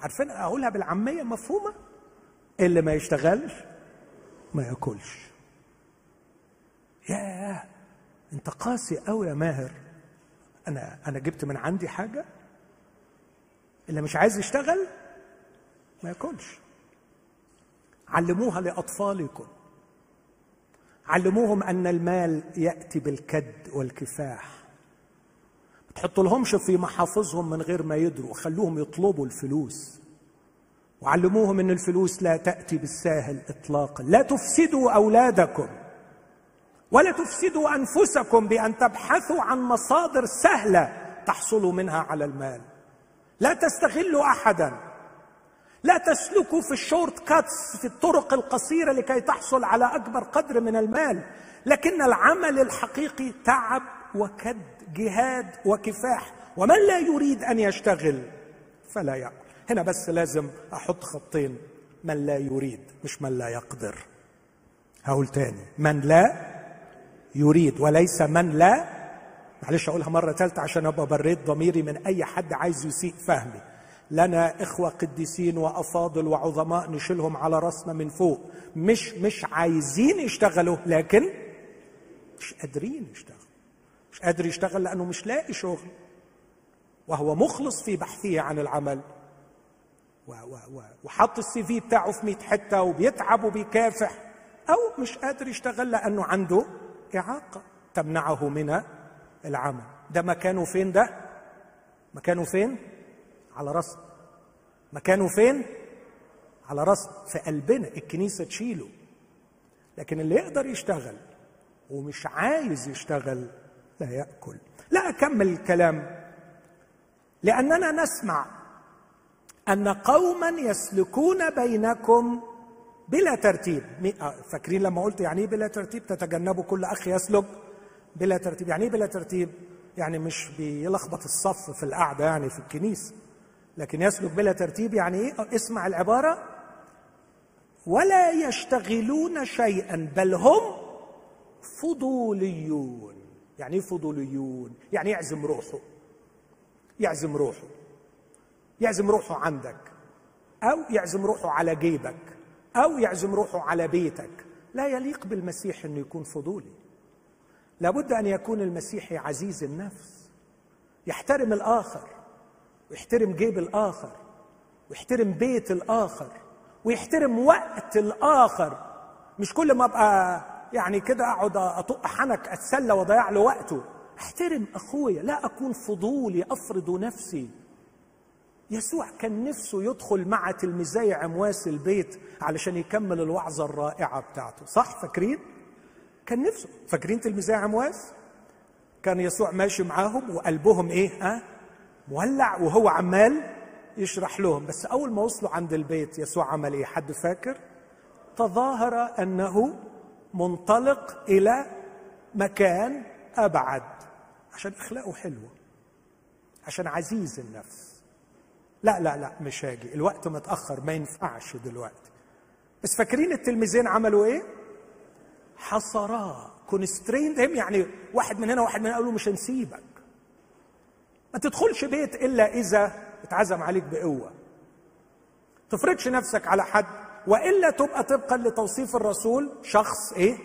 عارفين أقولها بالعامية مفهومة؟ اللي ما يشتغلش ما ياكلش. ياه انت قاسي قوي يا ماهر. أنا أنا جبت من عندي حاجة اللي مش عايز يشتغل ما ياكلش. علموها لأطفالكم. علموهم أن المال يأتي بالكد والكفاح. ما تحطوا لهمش في محافظهم من غير ما يدروا خلوهم يطلبوا الفلوس. وعلموهم إن الفلوس لا تأتي بالساهل اطلاقا. لا تفسدوا أولادكم ولا تفسدوا أنفسكم بأن تبحثوا عن مصادر سهلة تحصلوا منها على المال. لا تستغلوا احدا. لا تسلكوا في ال shortcuts في الطرق القصيرة لكي تحصل على أكبر قدر من المال. لكن العمل الحقيقي تعب وكد جهاد وكفاح. ومن لا يريد أن يشتغل فلا يأكل. هنا بس لازم أحط خطين. من لا يريد مش من لا يقدر. هقول تاني. من لا يريد وليس من لا معلش أقولها مرة ثالثه عشان أبقى بريت ضميري من أي حد عايز يسيء فهمي. لنا إخوة قديسين وأفاضل وعظماء نشيلهم على رأسنا من فوق. مش مش عايزين يشتغلوا لكن مش قادرين يشتغلوا. مش قادر يشتغل لأنه مش لاقي شغل. وهو مخلص في بحثه عن العمل. وحط السي في بتاعه في 100 حتة وبيتعب وبيكافح أو مش قادر يشتغل لأنه عنده إعاقة تمنعه من العمل. ده مكانه فين ده؟ مكانه فين؟ على راسنا مكانه فين؟ على راسنا في قلبنا. الكنيسة تشيله. لكن اللي يقدر يشتغل ومش عايز يشتغل لا يأكل. لا أكمل الكلام. لأننا نسمع أن قوما يسلكون بينكم بلا ترتيب. آه، فاكرين لما قلت يعني إيه بلا ترتيب؟ تتجنبوا كل أخ يسلك بلا ترتيب. يعني إيه بلا ترتيب؟ يعني مش بيلخبط الصف في القعدة يعني في الكنيسه لكن يسلك بلا ترتيب يعني إيه؟ اسمع العبارة. ولا يشتغلون شيئا بل هم فضوليون. يعني إيه فضوليون؟ يعني يعزم روحه. يعزم روحه. يعزم روحه عندك أو يعزم روحه على جيبك أو يعزم روحه على بيتك. لا يليق بالمسيح إنه يكون فضولي. لابد أن يكون المسيحي عزيز النفس يحترم الآخر ويحترم جيب الآخر ويحترم بيت الآخر ويحترم وقت الآخر. مش كل ما أبقى يعني كده أقعد أطق حنك أتسلى وأضيع له وقته. أحترم أخويا لا أكون فضولي أفرض نفسي. يسوع كان نفسه يدخل مع تلميذي عمواس البيت علشان يكمل الوعظة الرائعة بتاعته. صح؟ فاكرين؟ كان نفسه. فاكرين تلميذي عمواس؟ كان يسوع ماشي معاهم وقلبهم إيه؟ ها؟ مولع وهو عمال يشرح لهم. بس أول ما وصلوا عند البيت يسوع عمل إيه؟ حد فاكر؟ تظاهر أنه منطلق إلى مكان أبعد. عشان أخلاقه حلوة. عشان عزيز النفس. لا لا لا مش هاجي. الوقت متأخر ما ينفعش دلوقتي. بس فاكرين التلميذين عملوا إيه؟ حصراه كونستريند يعني واحد من هنا واحد من هنا قالوا مش هنسيبك. ما تدخلش بيت إلا إذا اتعزم عليك بقوة. تفرضش نفسك على حد وإلا تبقى طبقا لتوصيف الرسول شخص إيه؟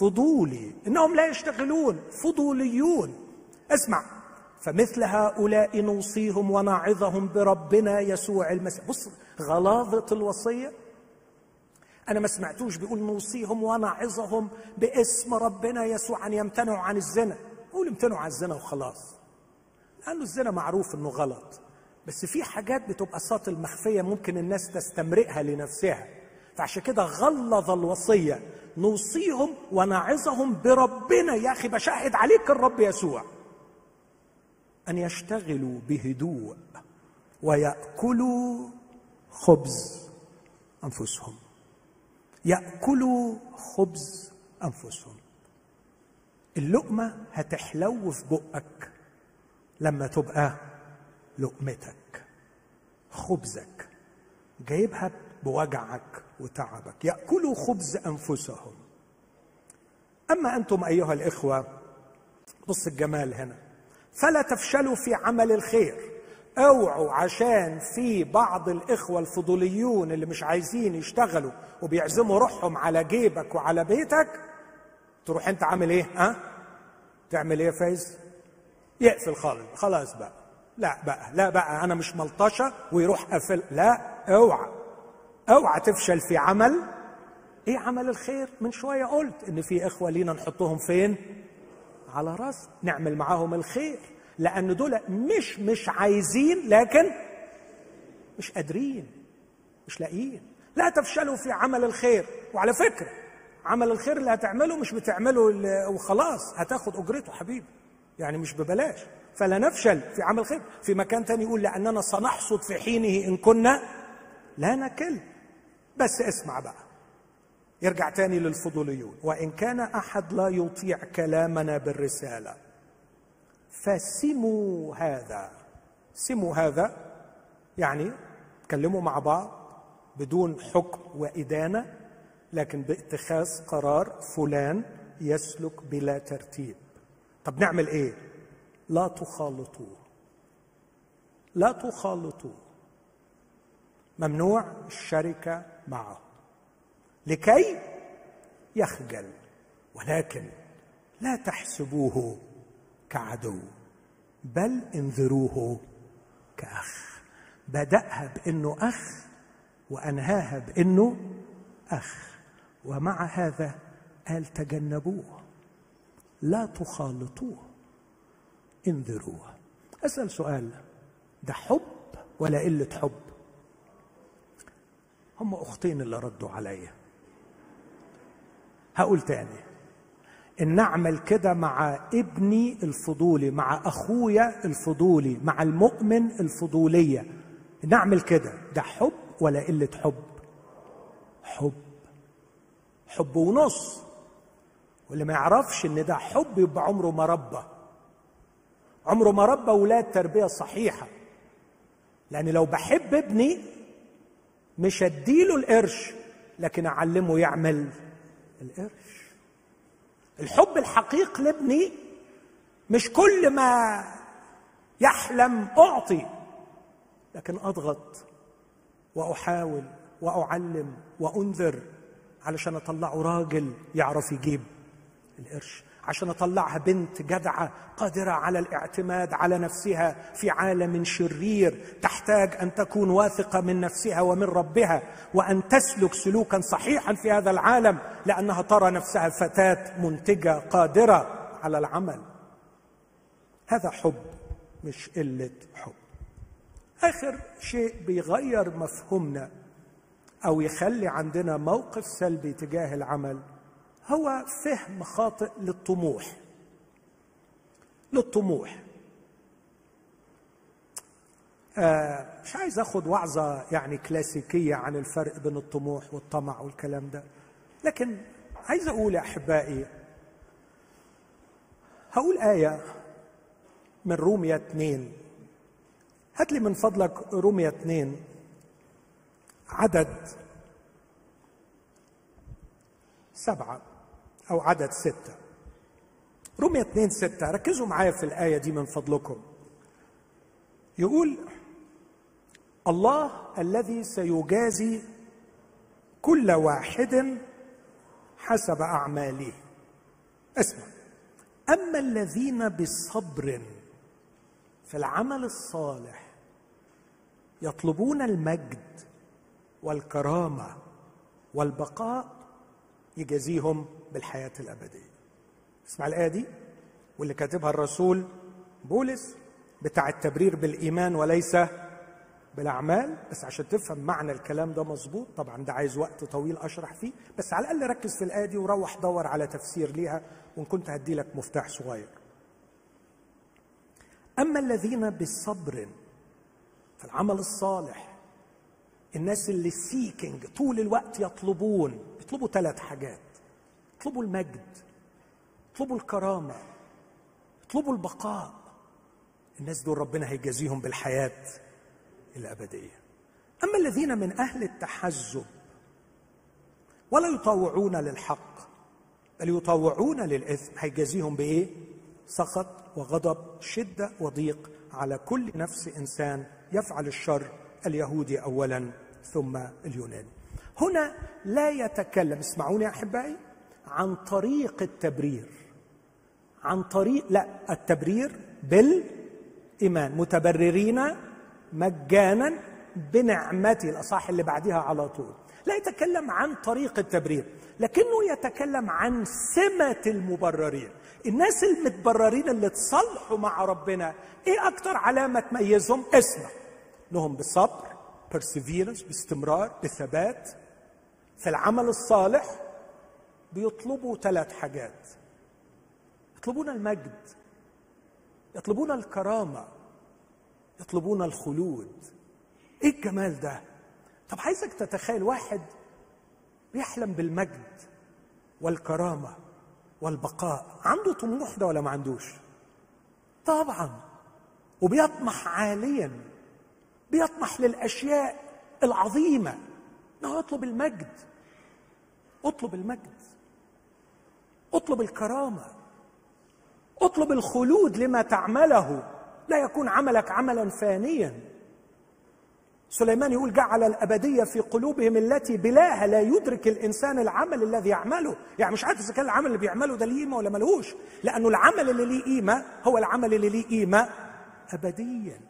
فضولي. إنهم لا يشتغلون فضوليون. اسمع فمثل هؤلاء نوصيهم ونعظهم بربنا يسوع المسيح. بص غلاظة الوصية. أنا ما سمعتوش بيقول نوصيهم ونعظهم باسم ربنا يسوع أن يمتنعوا عن الزنا. قول امتنعوا عن الزنا وخلاص. لأنه الزنا معروف إنه غلط. بس في حاجات بتبقى ساطل مخفيه ممكن الناس تستمرئها لنفسها. فعشان كده غلظ الوصية. نوصيهم ونعظهم بربنا. يا أخي بشاهد عليك الرب يسوع. أن يشتغلوا بهدوء ويأكلوا خبز أنفسهم. يأكلوا خبز أنفسهم. اللقمة هتحلو في بقك لما تبقى لقمتك خبزك جايبها بوجعك وتعبك. يأكلوا خبز أنفسهم. أما أنتم أيها الإخوة بص الجمال هنا. فلا تفشلوا في عمل الخير. اوعوا عشان في بعض الإخوة الفضوليون اللي مش عايزين يشتغلوا وبيعزموا روحهم على جيبك وعلى بيتك تروح انت عامل إيه؟ ها؟ تعمل إيه فايز؟ يقفل خالص. خلاص بقى. لا بقى لا بقى أنا مش ملطشة ويروح قافل. لا اوعى. اوعى تفشل في عمل. إيه عمل الخير؟ من شوية قلت إن في إخوة لينا نحطهم فين؟ على راس نعمل معاهم الخير لأن دول مش مش عايزين لكن مش قادرين مش لاقيين. لا تفشلوا في عمل الخير. وعلى فكرة عمل الخير اللي هتعمله مش بتعمله وخلاص هتاخد أجرته حبيبي. يعني مش ببلاش. فلا نفشل في عمل خير في مكان تاني يقول لأننا سنحصد في حينه إن كنا لا نكل. بس اسمع بقى. يرجع تاني للفضوليون. وإن كان أحد لا يطيع كلامنا بالرسالة فسموا هذا. سموا هذا يعني تكلموا مع بعض بدون حكم وإدانة لكن باتخاذ قرار فلان يسلك بلا ترتيب. طب نعمل إيه؟ لا تخالطوه. لا تخالطوه. ممنوع الشركة معه. لكي يخجل ولكن لا تحسبوه كعدو بل انذروه كأخ. بدأها بإنه أخ وأنهاها بإنه أخ. ومع هذا قال تجنبوه لا تخالطوه انذروه. أسأل سؤال ده حب ولا قلة حب؟ هم أختين اللي ردوا عليا. هقول تاني. إن نعمل كده مع ابني الفضولي مع أخويا الفضولي مع المؤمن الفضولية. نعمل كده. ده حب ولا قلة حب؟ حب. حب ونص. واللي ما يعرفش إن ده حب يبقى عمره ما ربى. عمره ما ربى ولاد تربية صحيحة. لأن لو بحب ابني مش اديله القرش لكن أعلمه يعمل القرش. الحب الحقيقي لابني مش كل ما يحلم أعطي لكن أضغط وأحاول وأعلم وأنذر علشان أطلعه راجل يعرف يجيب القرش. عشان اطلعها بنت جدعة قادرة على الاعتماد على نفسها في عالم شرير تحتاج أن تكون واثقة من نفسها ومن ربها وأن تسلك سلوكا صحيحا في هذا العالم لأنها ترى نفسها فتاة منتجة قادرة على العمل. هذا حب مش قلة حب. آخر شيء بيغير مفهومنا أو يخلي عندنا موقف سلبي تجاه العمل هو فهم خاطئ للطموح. للطموح. آه مش عايز آخد وعظة يعني كلاسيكية عن الفرق بين الطموح والطمع والكلام ده. لكن عايز أقول يا أحبائي هقول آية من رومية اثنين هات لي من فضلك رومية اثنين عدد سبعة. أو عدد ستة. رمية اثنين ستة ركزوا معايا في الآية دي من فضلكم. يقول الله الذي سيجازي كل واحد حسب أعماله. اسمع. أما الذين بصبر في العمل الصالح يطلبون المجد والكرامة والبقاء يجازيهم بالحياة الأبدية. اسمع الآية دي واللي كاتبها الرسول بولس بتاع التبرير بالإيمان وليس بالأعمال. بس عشان تفهم معنى الكلام ده مظبوط طبعا ده عايز وقت طويل أشرح فيه. بس على الأقل ركز في الآية دي وروح دور على تفسير ليها وإن كنت هدي لك مفتاح صغير. أما الذين بالصبر في العمل الصالح الناس اللي سيكينج طول الوقت يطلبون يطلبوا ثلاث حاجات. يطلبوا المجد يطلبوا الكرامة يطلبوا البقاء. الناس دول ربنا هيجازيهم بالحياة الأبدية. أما الذين من أهل التحزب ولا يطوعون للحق بل يطوعون للإثم هيجازيهم بإيه؟ سخط وغضب شدة وضيق على كل نفس إنسان يفعل الشر اليهودي أولا ثم اليوناني. هنا لا يتكلم اسمعوني يا أحبائي عن طريق التبرير. عن طريق لا التبرير بالإيمان. متبررين مجانا بنعمته الاصح اللي بعدها على طول. لا يتكلم عن طريق التبرير لكنه يتكلم عن سمة المبررين. الناس المتبررين اللي تصلحوا مع ربنا إيه أكتر علامة تميزهم؟ اسمع. انهم بصبر perseverance باستمرار بثبات. في العمل الصالح بيطلبوا ثلاث حاجات. يطلبون المجد يطلبون الكرامة يطلبون الخلود. إيه الجمال ده؟ طب عايزك تتخيل واحد بيحلم بالمجد والكرامة والبقاء. عنده طموح ده ولا ما عندوش؟ طبعا. وبيطمح عاليا. بيطمح للأشياء العظيمة إنه يطلب المجد. اطلب المجد. اطلب الكرامة. اطلب الخلود لما تعمله. لا يكون عملك عملا فانيا. سليمان يقول جعل الأبدية في قلوبهم التي بلاها لا يدرك الإنسان العمل الذي يعمله. يعني مش عارف إذا كان العمل اللي بيعمله ده ليه قيمه ولا ملهوش. لأنه العمل اللي ليه قيمه هو العمل اللي ليه قيمه ابديا.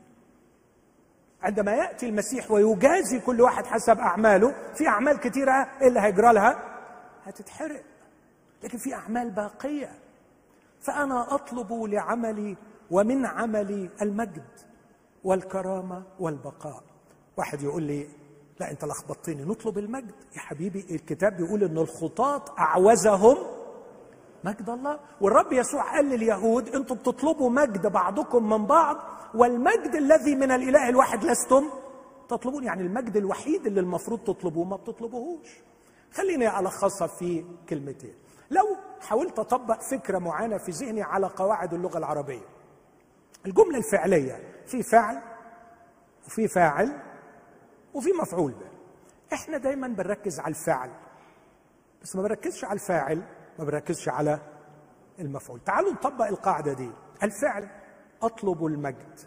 عندما يأتي المسيح ويجازي كل واحد حسب أعماله في أعمال كثيره إيه اللي هيجرى لها هتتحرق. لكن في أعمال باقية. فأنا أطلب لعملي ومن عملي المجد والكرامة والبقاء. واحد يقول لي لا أنت لخبطتني. نطلب المجد. يا حبيبي الكتاب بيقول إن الخطاة أعوزهم مجد الله. والرب يسوع قال لليهود أنتم بتطلبوا مجد بعضكم من بعض والمجد الذي من الإله الواحد لستم تطلبون. يعني المجد الوحيد اللي المفروض تطلبوه ما بتطلبوهوش. خليني ألخصها في كلمتين. لو حاولت أطبق فكرة معينة في ذهني على قواعد اللغة العربية. الجملة الفعلية في فعل وفي فاعل وفي مفعول إحنا دايما بنركز على الفعل بس ما بركزش على الفاعل ما بركزش على المفعول. تعالوا نطبق القاعدة دي. الفعل أطلب المجد.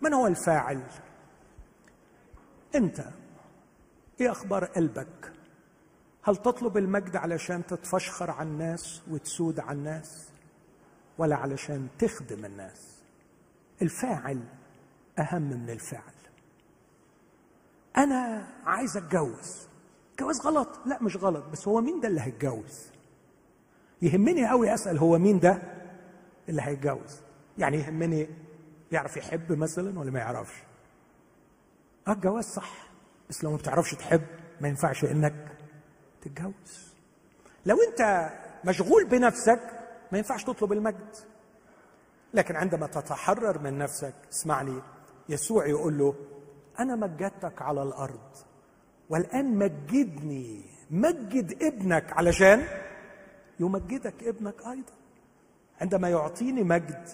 من هو الفاعل؟ أنت. إيه أخبار قلبك؟ هل تطلب المجد علشان تتفشخر على الناس وتسود على الناس؟ ولا علشان تخدم الناس؟ الفاعل أهم من الفعل أنا عايز أتجوز. جواز غلط؟ لا مش غلط بس هو مين ده اللي هيتجوز؟ يهمني قوي أسأل هو مين ده اللي هيتجوز. يعني يهمني يعرف يحب مثلا ولا ما يعرفش؟ آه الجواز صح بس لو ما بتعرفش تحب ما ينفعش إنك تتجوز. لو انت مشغول بنفسك ما ينفعش تطلب المجد. لكن عندما تتحرر من نفسك اسمعني يسوع يقول له أنا مجدتك على الأرض والآن مجدني مجد ابنك. علشان يمجدك ابنك أيضا. عندما يعطيني مجد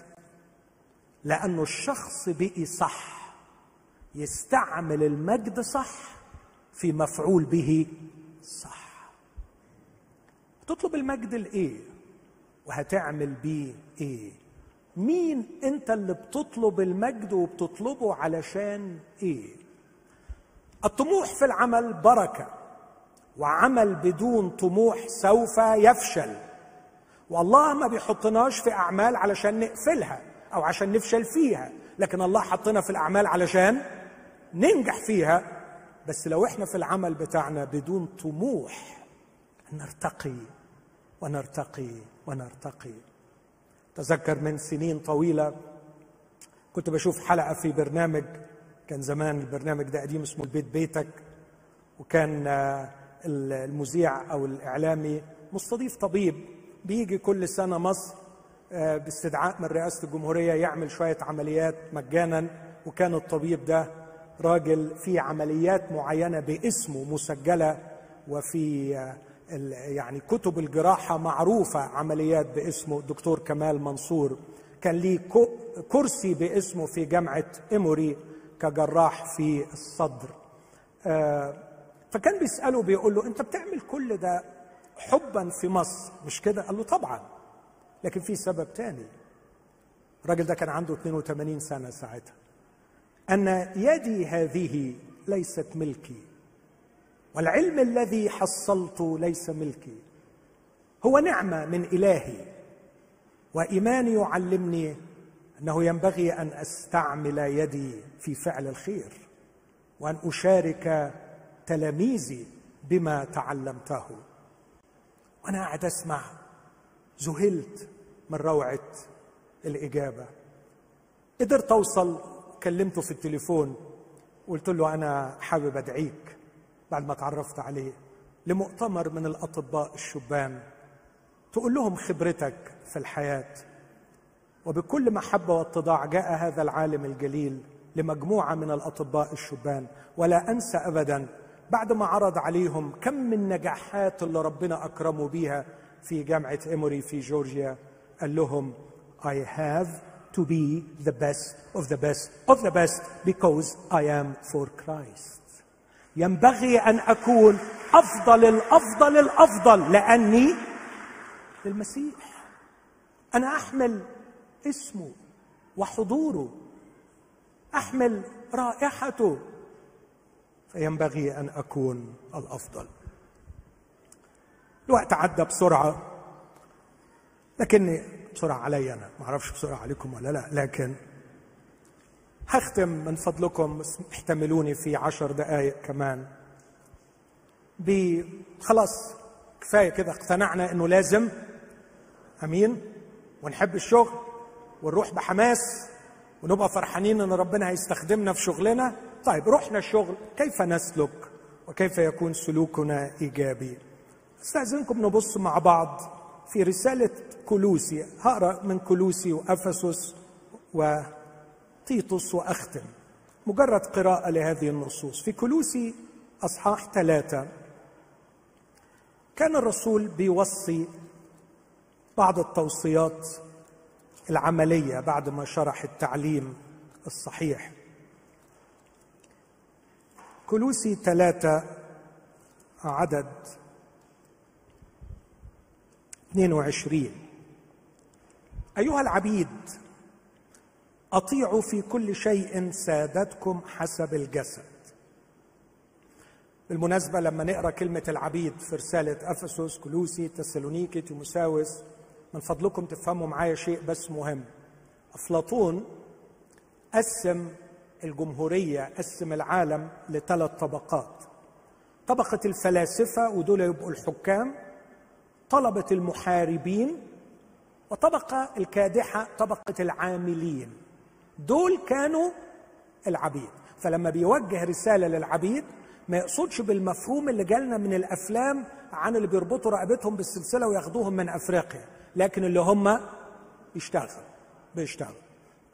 لأنه الشخص بقي صح يستعمل المجد صح في مفعول به صح. تطلب المجد لايه وهتعمل بيه إيه؟ مين انت اللي بتطلب المجد وبتطلبه علشان إيه؟ الطموح في العمل بركة وعمل بدون طموح سوف يفشل. والله ما بيحطناش في أعمال علشان نقفلها أو عشان نفشل فيها لكن الله حطنا في الأعمال علشان ننجح فيها. بس لو إحنا في العمل بتاعنا بدون طموح نرتقي ونرتقي ونرتقي. تذكر من سنين طويلة كنت بشوف حلقة في برنامج كان زمان البرنامج ده قديم اسمه البيت بيتك وكان آه، المذيع أو الإعلامي مستضيف طبيب بيجي كل سنة مصر آه، باستدعاء من رئاسة الجمهورية يعمل شوية عمليات مجانا وكان الطبيب ده راجل في عمليات معينة باسمه مسجلة وفي آه، يعني كتب الجراحة معروفة عمليات باسمه الدكتور كمال منصور. كان ليه كرسي باسمه في جامعة إيموري كجراح في الصدر. آه، فكان بيسأله بيقول له أنت بتعمل كل ده حبا في مصر؟ مش كده؟ قال له طبعا لكن في سبب تاني. الراجل ده كان عنده 82 سنة ساعتها. أن يدي هذه ليست ملكي. والعلم الذي حصلته ليس ملكي. هو نعمة من إلهي وايماني يعلمني أنه ينبغي أن أستعمل يدي في فعل الخير وأن أشارك تلاميذي بما تعلمته. وأنا قاعد أسمع ذهلت من روعة الإجابة. قدرت أوصل كلمته في التليفون قلت له أنا حابب أدعيك. بعد ما تعرفت عليه لمؤتمر من الأطباء الشبان تقول لهم خبرتك في الحياة. وبكل محبة واتضاع جاء هذا العالم الجليل لمجموعة من الأطباء الشبان. ولا أنسى ابدا بعد ما عرض عليهم كم من النجاحات اللي ربنا أكرمه بيها في جامعة إيموري في جورجيا. قال لهم I have to be the best of the best of the best because I am for Christ. ينبغي أن أكون أفضل الأفضل الأفضل لأني للمسيح. أنا أحمل اسمه وحضوره. أحمل رائحته. فينبغي أن أكون الأفضل. الوقت عدى بسرعة لكني بسرعة علي أنا. ما أعرفش بسرعة عليكم ولا لا لكن هختم من فضلكم احتملوني في عشر دقائق كمان. خلاص كفاية كده اقتنعنا إنه لازم. أمين؟ ونحب الشغل ونروح بحماس ونبقى فرحانين إن ربنا هيستخدمنا في شغلنا. طيب رحنا الشغل كيف نسلك؟ وكيف يكون سلوكنا إيجابي؟ استأذنكم نبص مع بعض في رسالة كلوسي هقرأ من كلوسي وأفسس وتيتوس وأختم. مجرد قراءة لهذه النصوص. في كلوسي أصحاح ثلاثة. كان الرسول بيوصي بعض التوصيات العملية بعد ما شرح التعليم الصحيح. كلوسي ثلاثة عدد 22 أيها العبيد أطيعوا في كل شيء سادتكم حسب الجسد. بالمناسبة لما نقرأ كلمة العبيد في رسالة أفسس كلوسي تسالونيكي تيموساوس من فضلكم تفهموا معايا شيء بس مهم. أفلاطون قسم الجمهورية قسم العالم لثلاث طبقات. طبقة الفلاسفة ودول يبقوا الحكام طلبة المحاربين وطبقة الكادحة طبقة العاملين. دول كانوا العبيد. فلما بيوجه رسالة للعبيد ما يقصدش بالمفهوم اللي جالنا من الأفلام عن اللي بيربطوا رقبتهم بالسلسلة وياخدوهم من أفريقيا لكن اللي هم بيشتغلوا بيشتغلوا.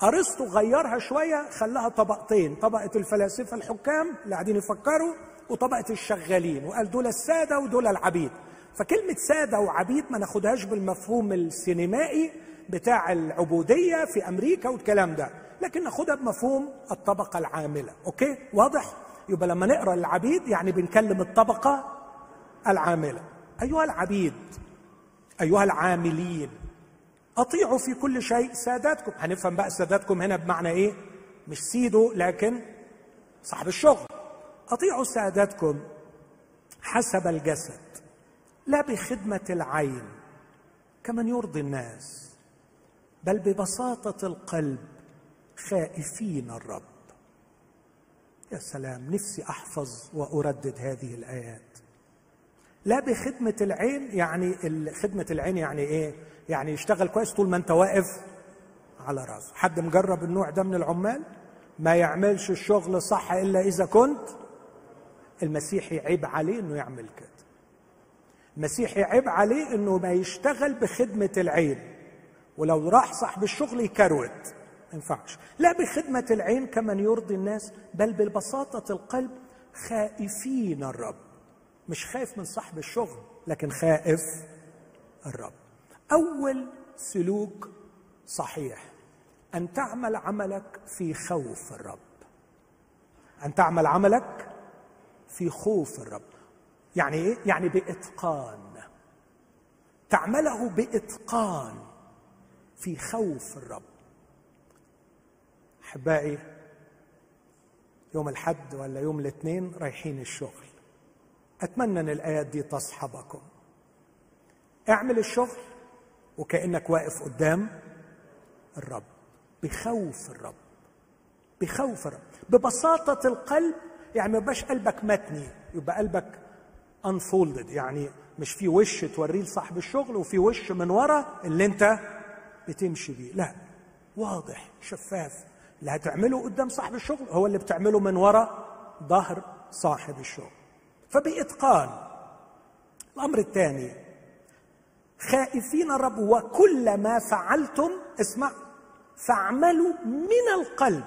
أرسطو غيرها شوية خلاها طبقتين طبقة الفلاسفة الحكام اللي قاعدين يفكروا وطبقة الشغالين وقال دول السادة ودول العبيد. فكلمة سادة وعبيد ما ناخدهاش بالمفهوم السينمائي بتاع العبودية في أمريكا والكلام ده. لكن ناخدها بمفهوم الطبقة العاملة أوكي؟ واضح؟ يبقى لما نقرأ العبيد يعني بنكلم الطبقة العاملة. أيها العبيد أيها العاملين أطيعوا في كل شيء ساداتكم. هنفهم بقى ساداتكم هنا بمعنى إيه؟ مش سيدو لكن صاحب الشغل. أطيعوا ساداتكم حسب الجسد لا بخدمة العين كمن يرضي الناس بل ببساطة القلب. خائفين الرب. يا سلام نفسي أحفظ وأردد هذه الآيات. لا بخدمة العين يعني خدمة العين يعني إيه؟ يعني يشتغل كويس طول ما أنت واقف على راسه حد مجرب النوع ده من العمال؟ ما يعملش الشغل صح إلا إذا كنت المسيحي عيب عليه إنه يعمل كده. المسيحي عيب عليه إنه ما يشتغل بخدمة العين. ولو راح صاحب الشغل يكروت. ما ينفعش. لا بخدمة العين كمن يرضي الناس بل ببساطة القلب خائفين الرب. مش خايف من صاحب الشغل لكن خائف الرب. أول سلوك صحيح أن تعمل عملك في خوف الرب. أن تعمل عملك في خوف الرب. يعني إيه؟ يعني بإتقان. تعمله بإتقان في خوف الرب. أحبائي يوم الحد ولا يوم الاثنين رايحين الشغل. أتمنى أن الآيات دي تصحبكم. اعمل الشغل وكأنك واقف قدام الرب بخوف الرب بخوف الرب. ببساطة القلب يعني ما يبقاش قلبك متني يبقى قلبك انفولدد يعني مش في وش توريه لصاحب الشغل وفي وش من ورا اللي انت بتمشي بيه. لا واضح شفاف اللي هتعمله قدام صاحب الشغل هو اللي بتعمله من وراء ظهر صاحب الشغل. فبإتقان الأمر الثاني خائفين الرب وكل ما فعلتم اسمع فاعملوا من القلب.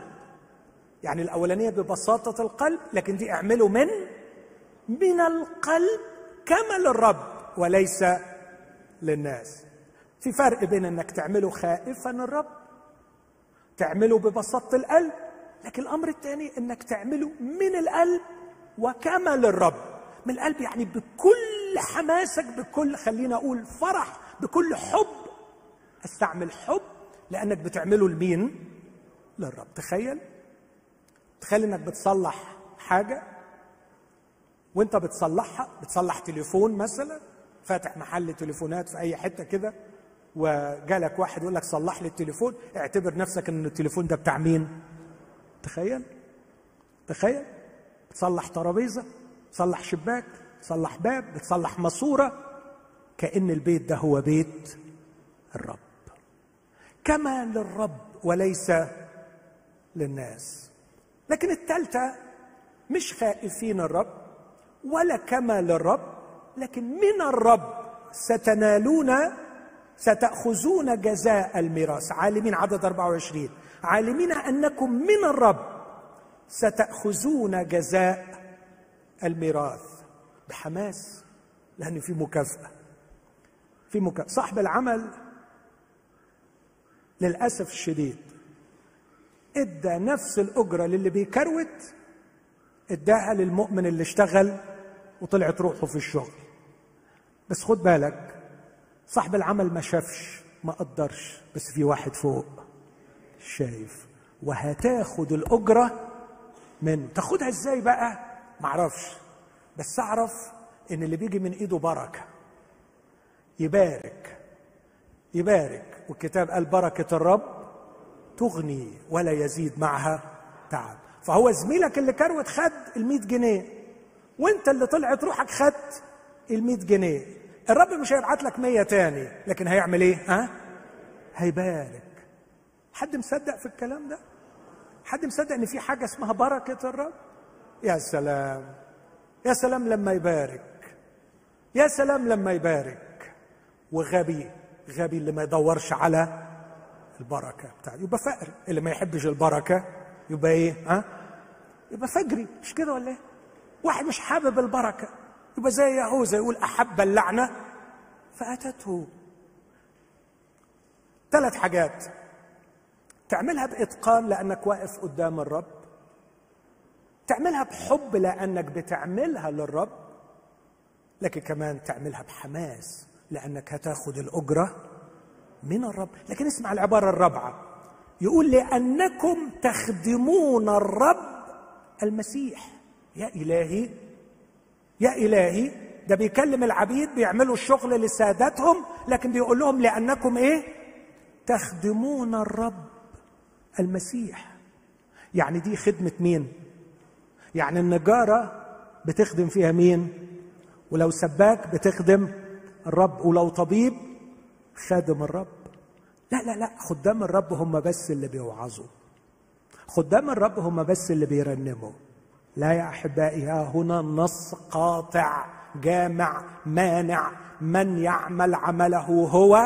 يعني الأولانية ببساطة القلب لكن دي اعملوا من؟ من القلب كما للرب وليس للناس. في فرق بين إنك تعمله خائفا الرب تعمله ببساطة القلب لكن الأمر الثاني إنك تعمله من القلب وكما للرب من القلب يعني بكل حماسك بكل خلينا أقول فرح بكل حب. استعمل حب لأنك بتعمله لمين؟ للرب. تخيل. تخيل إنك بتصلح حاجة وأنت بتصلحها بتصلح تليفون مثلا فاتح محل تليفونات في أي حتة كده. وجالك واحد يقول لك صلح لي التليفون اعتبر نفسك إن التليفون ده بتاع مين؟ تخيل تخيل. بتصلح ترابيزة بتصلح شباك بتصلح باب بتصلح ماسورة كأن البيت ده هو بيت الرب. كما للرب وليس للناس. لكن الثالثه مش خائفين الرب ولا كما للرب لكن من الرب ستنالون ستأخذون جزاء الميراث. عالمين عدد 24 عالمين أنكم من الرب. ستأخذون جزاء الميراث. بحماس. لأن في مكافأة. في مكافأة. صاحب العمل للأسف الشديد إدى نفس الأجرة للي بيكروت إداها للمؤمن اللي اشتغل وطلعت روحه في الشغل. بس خد بالك صاحب العمل ما شافش ما قدرش بس في واحد فوق شايف. وهتاخد الأجرة منه تاخدها إزاي بقى؟ معرفش بس أعرف إن اللي بيجي من إيده بركة. يبارك يبارك. والكتاب قال بركة الرب تغني ولا يزيد معها تعب. فهو زميلك اللي كروت خد ال جنيه وأنت اللي طلعت روحك خدت ال جنيه. الرب مش هيبعت لك 100 تاني لكن هيعمل إيه؟ ها؟ هيبارك. حد مصدق في الكلام ده؟ حد مصدق إن في حاجة اسمها بركة الرب؟ يا سلام. يا سلام لما يبارك. يا سلام لما يبارك. وغبي غبي اللي ما يدورش على البركة بتاعته. يبقى فقر. اللي ما يحبش البركة يبقى إيه؟ ها؟ يبقى فجري. مش كده ولا إيه؟ واحد مش حابب البركة. يبقى زي يهوذا يقول أحب اللعنة فأتته. ثلاث حاجات. تعملها بإتقان لأنك واقف قدام الرب. تعملها بحب لأنك بتعملها للرب. لكن كمان تعملها بحماس لأنك هتاخد الأجرة من الرب. لكن اسمع العبارة الرابعة. يقول لأنكم تخدمون الرب المسيح. يا إلهي يا إلهي ده بيكلم العبيد بيعملوا الشغل لسادتهم لكن بيقول لهم لأنكم إيه؟ تخدمون الرب المسيح. يعني دي خدمة مين؟ يعني النجارة بتخدم فيها مين؟ ولو سباك بتخدم الرب ولو طبيب خادم الرب. لا لا لا خدام الرب هم بس اللي بيوعظوا. خدام الرب هم بس اللي بيرنموا. لا يا احبائي ها هنا نص قاطع جامع مانع. من يعمل عمله هو؟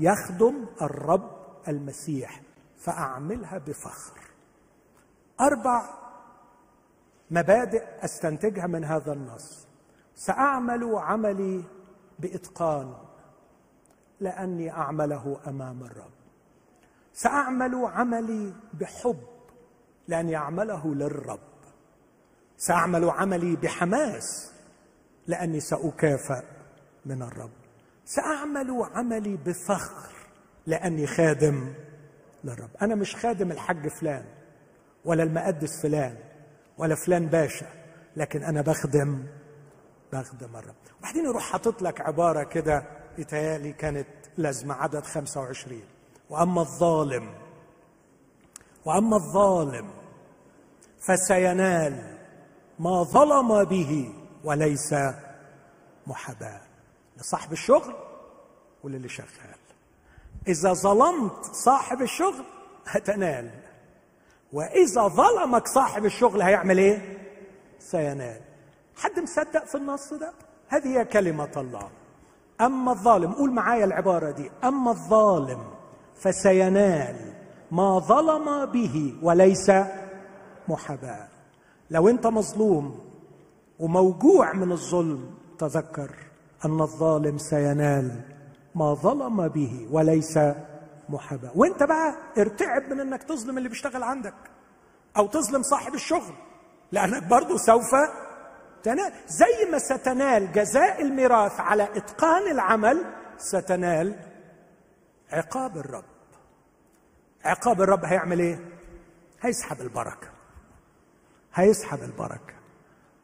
يخدم الرب المسيح فأعملها بفخر. أربع مبادئ أستنتجها من هذا النص. سأعمل عملي بإتقان لأني أعمله أمام الرب. سأعمل عملي بحب لاني اعمله للرب. سأعمل عملي بحماس لأني ساكافئ من الرب. سأعمل عملي بفخر لأني خادم للرب. أنا مش خادم الحج فلان ولا المقدس فلان ولا فلان باشا لكن أنا بخدم بخدم الرب. وبعدين يروح حاطط لك عبارة كده بتهيألي كانت لازمة عدد 25 وأما الظالم وأما الظالم فسينال ما ظلم به وليس محاباة. لصاحب الشغل وللي شغال إذا ظلمت صاحب الشغل هتنال. وإذا ظلمك صاحب الشغل هيعمل إيه؟ سينال. حد مصدق في النص ده؟ هذه هي كلمة الله. أما الظالم قول معايا العبارة دي. أما الظالم فسينال ما ظلم به وليس محاباة. لو انت مظلوم وموجوع من الظلم تذكر أن الظالم سينال ما ظلم به وليس محاباة. وانت بقى ارتعب من إنك تظلم اللي بيشتغل عندك أو تظلم صاحب الشغل لأنك برضه سوف تنال. زي ما ستنال جزاء الميراث على إتقان العمل ستنال عقاب الرب. عقاب الرب هيعمل إيه؟ هيسحب البركة. هيسحب البركة.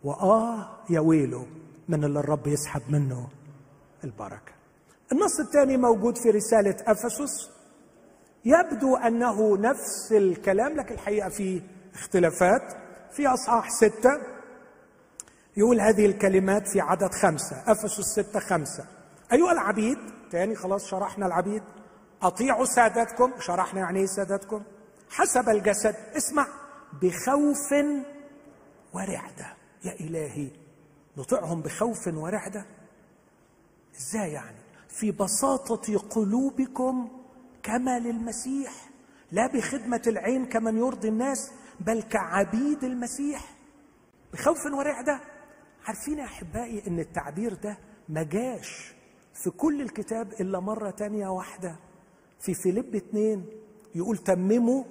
وآه يا ويله من اللي الرب يسحب منه البركة. النص الثاني موجود في رسالة أفسس. يبدو أنه نفس الكلام لكن الحقيقة في اختلافات. في أصحاح ستة يقول هذه الكلمات في عدد خمسة. أفسس ستة خمسة. أيها العبيد تاني خلاص شرحنا العبيد. أطيعوا سادتكم شرحنا يعني إيه سادتكم. حسب الجسد اسمع بخوف ورعدة. يا إلهي نطيعهم بخوف ورعدة؟ إزاي يعني؟ في بساطة قلوبكم كما للمسيح لا بخدمة العين كمن يرضي الناس بل كعبيد المسيح. بخوف ورعدة؟ عارفين يا أحبائي إن التعبير ده ما جاش في كل الكتاب إلا مرة تانية واحدة. في فيليب اتنين يقول تمموا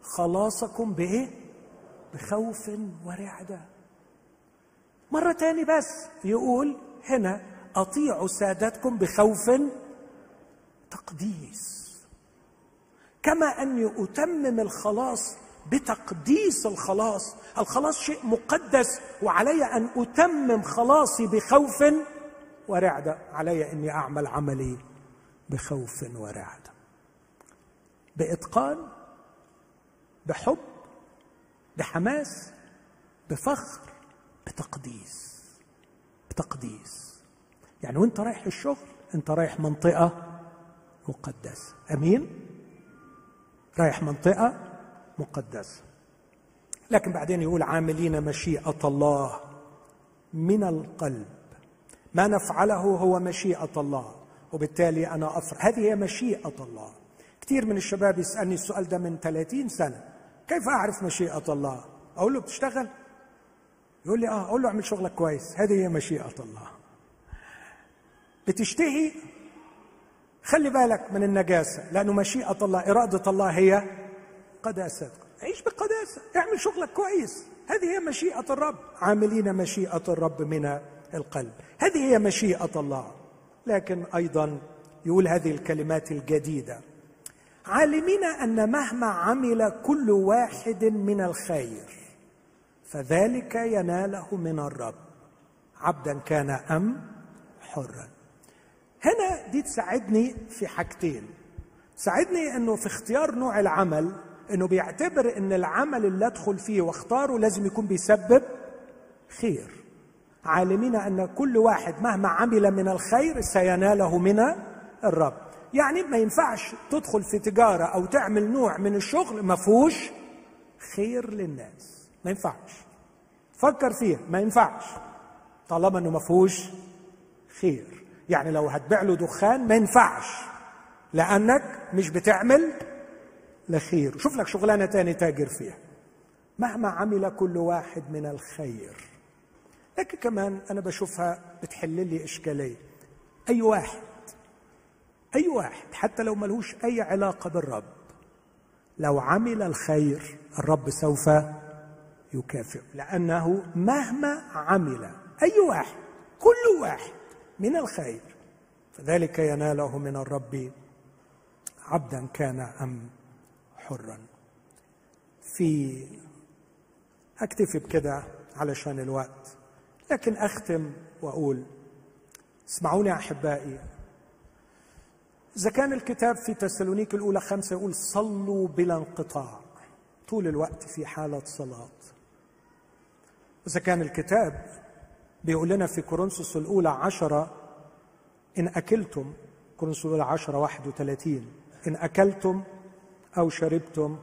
خلاصكم بإيه؟ بخوف ورعدة مرة تاني بس يقول هنا أطيعوا سادتكم بخوف تقديس. كما أني أتمم الخلاص بتقديس الخلاص. الخلاص شيء مقدس وعلي أن أتمم خلاصي بخوف ورعدة علي أني أعمل عملي بخوف ورعدة بإتقان بحب بحماس بفخر بتقديس. بتقديس. يعني وانت رايح الشغل انت رايح منطقة مقدسة. أمين؟ رايح منطقة مقدسة. لكن بعدين يقول عاملين مشيئة الله من القلب. ما نفعله هو مشيئة الله وبالتالي أنا أفرح. هذه هي مشيئة الله. كثير من الشباب يسألني السؤال ده من 30 سنة. كيف أعرف مشيئة الله؟ أقول له بتشتغل؟ يقول لي آه. أقول له أعمل شغلك كويس. هذه هي مشيئة الله. بتشتهي؟ خلي بالك من النجاسة لأنه مشيئة الله إرادة الله هي قداستكم عيش بقداسة اعمل شغلك كويس. هذه هي مشيئة الرب. عاملين مشيئة الرب من القلب. هذه هي مشيئة الله. لكن أيضا يقول هذه الكلمات الجديدة. عالمين أن مهما عمل كل واحد من الخير فذلك يناله من الرب. عبدا كان أم حرا. هنا دي تساعدني في حاجتين. تساعدني إنه في اختيار نوع العمل إنه بيعتبر إن العمل اللي أدخل فيه واختاره لازم يكون بيسبب خير. عالمين أن كل واحد مهما عمل من الخير سيناله من الرب. يعني ما ينفعش تدخل في تجارة أو تعمل نوع من الشغل ما فيهوش خير للناس. ما ينفعش. فكر فيها. ما ينفعش. طالما إنه ما فيهوش خير. يعني لو هتبيع له دخان ما ينفعش. لأنك مش بتعمل لخير. شوف لك شغلانة تاني تاجر فيها. مهما عمل كل واحد من الخير. لكن كمان أنا بشوفها بتحل لي إشكالية. أي واحد أي واحد حتى لو ملهوش أي علاقة بالرب لو عمل الخير الرب سوف يكافئ لأنه مهما عمل أي واحد كل واحد من الخير فذلك يناله من الرب عبدا كان أم حرا. في أكتفي بكده علشان الوقت لكن أختم وأقول اسمعوني أحبائي إذا كان الكتاب في تسالونيك الأولى خمسة يقول صلوا بلا انقطاع. طول الوقت في حالة صلاة. إذا كان الكتاب بيقول لنا في كورنثوس الأولى عشرة إن أكلتم كورنثوس الأولى عشرة واحد وثلاثين إن أكلتم أو شربتم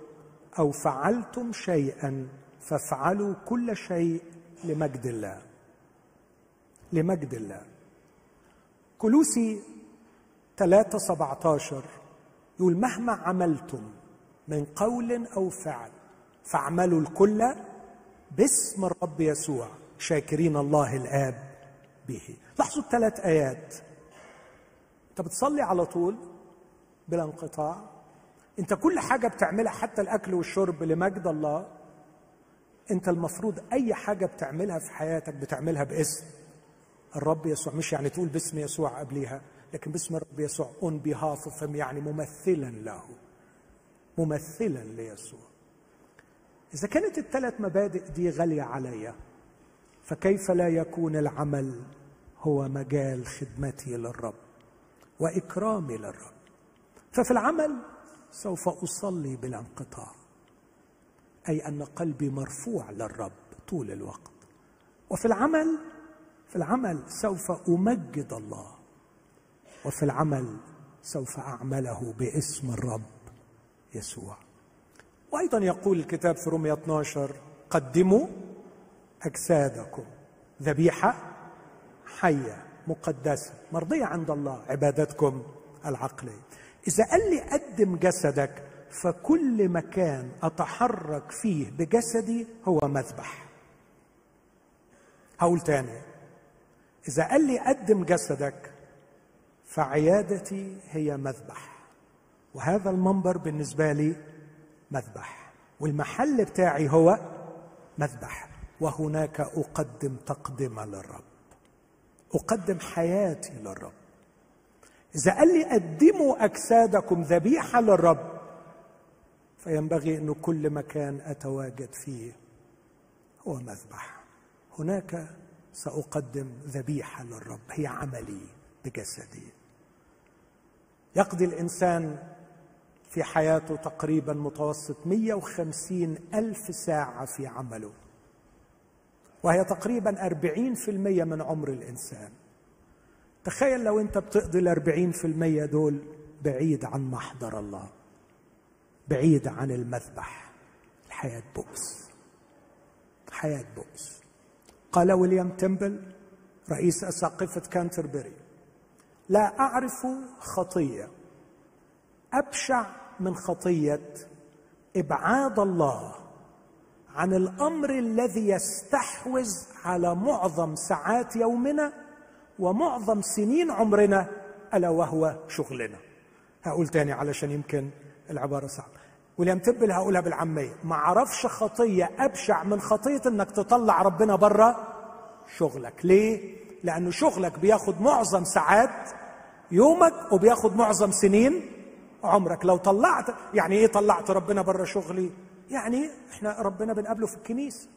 أو فعلتم شيئا فافعلوا كل شيء لمجد الله. لمجد الله. كلوسي 3 17 يقول مهما عملتم من قول أو فعل فاعملوا الكل باسم الرب يسوع شاكرين الله الآب به. لاحظوا الثلاث آيات. أنت بتصلي على طول بلا انقطاع. أنت كل حاجة بتعملها حتى الأكل والشرب لمجد الله. أنت المفروض أي حاجة بتعملها في حياتك بتعملها باسم الرب يسوع مش يعني تقول باسم يسوع قبليها. لكن باسم الرب يسوع اون بيهاف فم يعني ممثلا له. ممثلا ليسوع. إذا كانت الثلاث مبادئ دي غالية عليا فكيف لا يكون العمل هو مجال خدمتي للرب وإكرامي للرب؟ ففي العمل سوف أصلي بلا انقطاع أي أن قلبي مرفوع للرب طول الوقت. وفي العمل في العمل سوف أمجد الله وفي العمل سوف أعمله باسم الرب يسوع. وأيضا يقول الكتاب في رومية 12 قدموا أجسادكم ذبيحة حية مقدسة مرضية عند الله عبادتكم العقلية. إذا قال لي قدم جسدك فكل مكان أتحرك فيه بجسدي هو مذبح. هقول تاني إذا قال لي قدم جسدك فعيادتي هي مذبح. وهذا المنبر بالنسبة لي مذبح. والمحل بتاعي هو مذبح. وهناك أقدم تقدمه للرب. أقدم حياتي للرب. إذا قال لي قدموا أجسادكم ذبيحة للرب فينبغي انه كل مكان أتواجد فيه هو مذبح. هناك سأقدم ذبيحة للرب. هي عملي بجسدي. يقضي الإنسان في حياته تقريبا متوسط 150 ألف ساعة في عمله. وهي تقريبا 40% من عمر الإنسان. تخيل لو أنت بتقضي الأربعين في المية دول بعيد عن محضر الله بعيد عن المذبح. الحياة بؤس. حياة بؤس. قال ويليام تمبل رئيس أساقفة كانتربري لا أعرف خطية. أبشع من خطية إبعاد الله عن الأمر الذي يستحوذ على معظم ساعات يومنا ومعظم سنين عمرنا ألا وهو شغلنا. هقول تاني علشان يمكن العبارة صعبة. وليام تبل هقولها بالعامية. ما عرفش خطية أبشع من خطية إنك تطلع ربنا بره شغلك. ليه؟ لأنه شغلك بياخد معظم ساعات يومك وبياخد معظم سنين عمرك. لو طلعت يعني إيه طلعت ربنا بره شغلي؟ يعني إحنا ربنا بنقابله في الكنيسه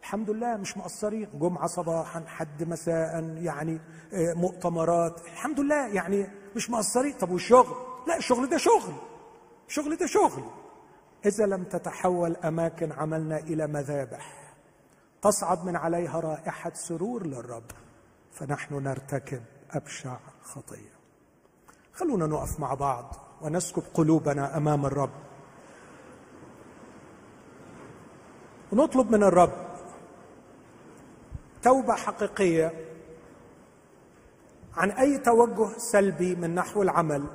الحمد لله مش مقصرين. جمعة صباحا حد مساء يعني آه، مؤتمرات. الحمد لله يعني مش مقصرين. طب والشغل؟ لا الشغل ده شغل. الشغل ده شغل. إذا لم تتحول أماكن عملنا إلى مذابح تصعد من عليها رائحة سرور للرب. فنحن نرتكب أبشع خطية. خلونا نقف مع بعض ونسكب قلوبنا أمام الرب. ونطلب من الرب توبة حقيقية عن أي توجه سلبي من نحو العمل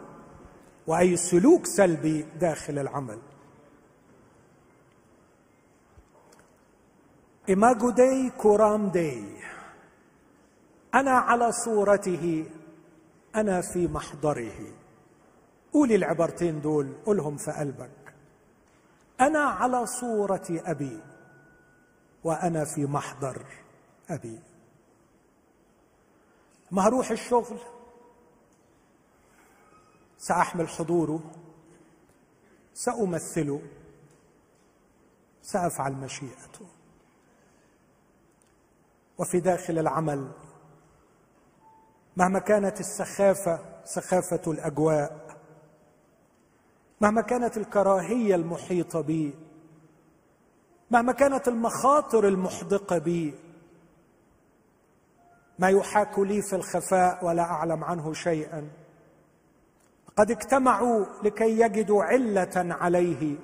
وأي سلوك سلبي داخل العمل. إماجو دي كورام دي أنا على صورته أنا في محضره. قولي العبارتين دول قولهم في قلبك. أنا على صورة أبي وأنا في محضر أبي. ما هروح الشغل؟ سأحمل حضوره سأمثله سأفعل مشيئته. وفي داخل العمل مهما كانت السخافة سخافة الأجواء. مهما كانت الكراهية المحيطة بي. مهما كانت المخاطر المحدقة بي. ما يحاك لي في الخفاء ولا أعلم عنه شيئا. قد اجتمعوا لكي يجدوا علة عليه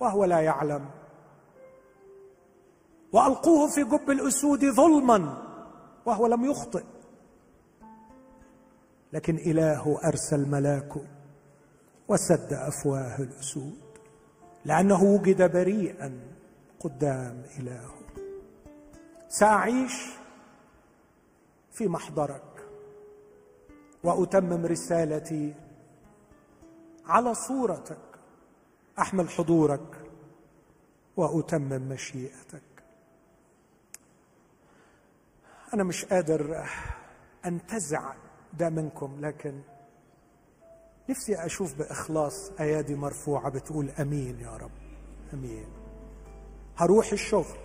وهو لا يعلم. وألقوه في جب الأسود ظلما وهو لم يخطئ. لكن إله أرسل ملاكه وسد أفواه الأسود لأنه وجد بريئا قدام إلهه. سأعيش في محضرك وأتمم رسالتي على صورتك أحمل حضورك وأتمم مشيئتك. أنا مش قادر انتزع ده منكم لكن نفسي أشوف بإخلاص أيادي مرفوعة بتقول أمين يا رب أمين. هروح الشغل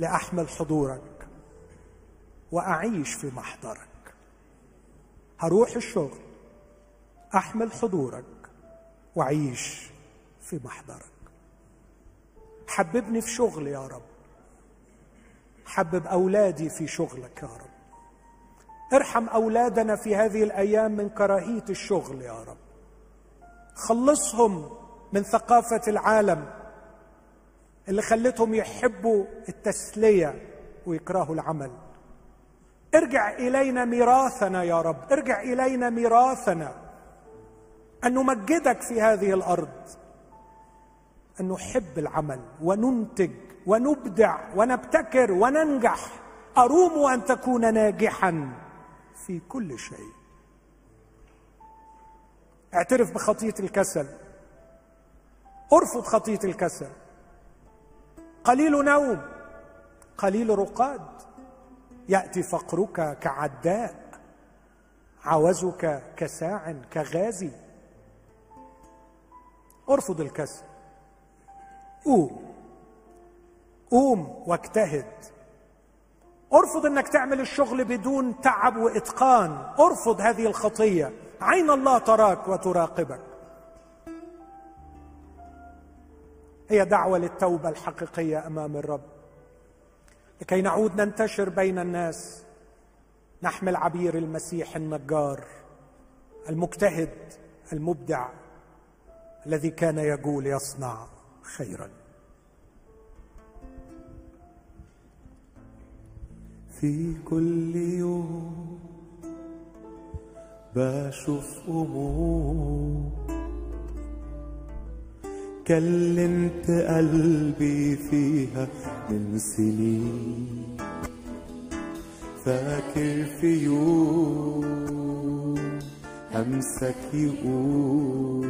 لأحمل حضورك وأعيش في محضرك. هروح الشغل أحمل حضورك وأعيش في محضرك. حببني في شغل يا رب حبب أولادي في شغلك يا رب. ارحم أولادنا في هذه الأيام من كراهية الشغل يا رب. خلصهم من ثقافة العالم اللي خلتهم يحبوا التسلية ويكرهوا العمل. ارجع إلينا ميراثنا يا رب ارجع إلينا ميراثنا. أن نمجدك في هذه الأرض. أن نحب العمل وننتج ونبدع ونبتكر وننجح. أروم أن تكون ناجحا. في كل شيء. اعترف بخطية الكسل. ارفض خطية الكسل. قليل نوم قليل رقاد. يأتي فقرك كعداء عوزك كساع كغازي. ارفض الكسل. قوم قوم واجتهد. ارفض انك تعمل الشغل بدون تعب واتقان. ارفض هذه الخطية. عين الله تراك وتراقبك. هي دعوة للتوبة الحقيقية أمام الرب. لكي نعود ننتشر بين الناس نحمل عبير المسيح النجار المجتهد المبدع الذي كان يقول يصنع خيرا. في كل يوم بشوف أمور كلمت قلبي فيها من سنين. فاكر في يوم أمسك يقول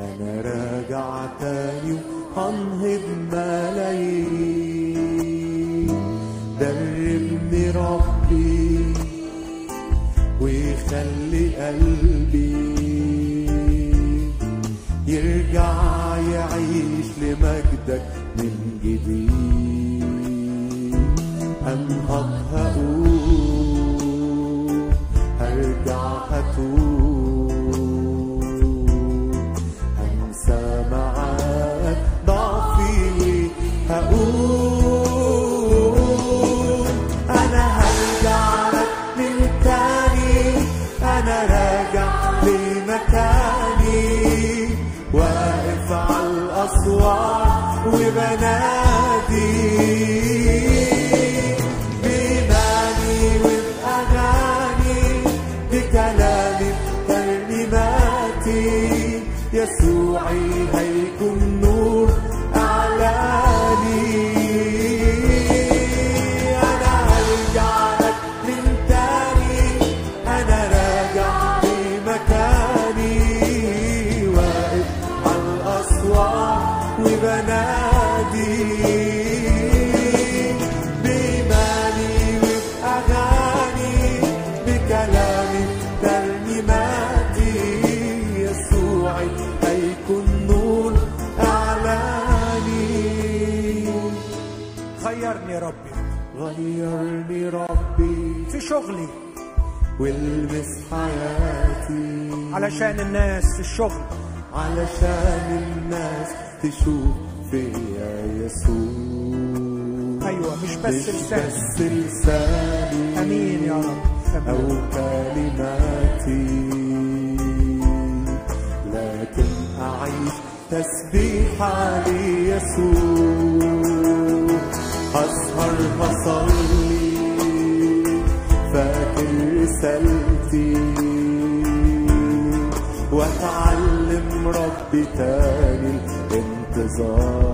أنا راجع تاني وهنهض ملايين. ربي ويخلي قلبي يرجع يعيش لمجدك من جديد. أنهض هقول هرجع هتوب الأسوار وبنادي علشان الناس في الشغل علشان الناس تشوف فيا يسوع. أيوه مش بس مش لسان بس لساني. أمين يا رب. أو امين كلماتي. لكن أعيش تسبيحا ليسوع. وأتعلم ربي تاني الانتظار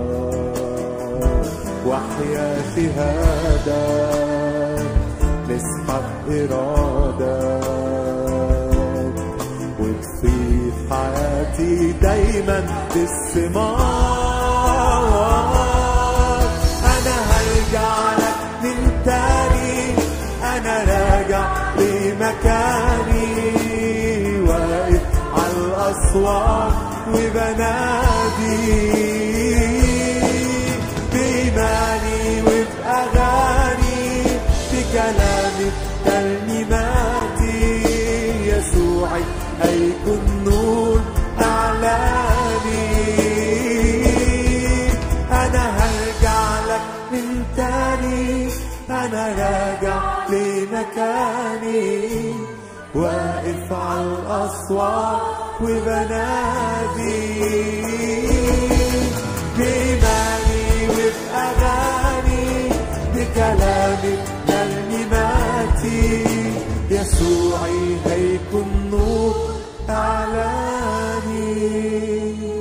وأحيا شهادة نسحب إرادة. وتفيض حياتي دايما بالثمار. أنا هرجع لك من تاني أنا راجع لمكاني. الأسوار وبنادي بإيماني وبأغاني بكلامي ترنيماتي يسوعي هيكون نور أعلاني. أنا هرجع لك من تاني. أنا راجع لمكاني. واقف على الأسوار وبنادي. بإيماني وبأغاني بكلامي ترنيماتي يسوعي هيكون نور أعلاني.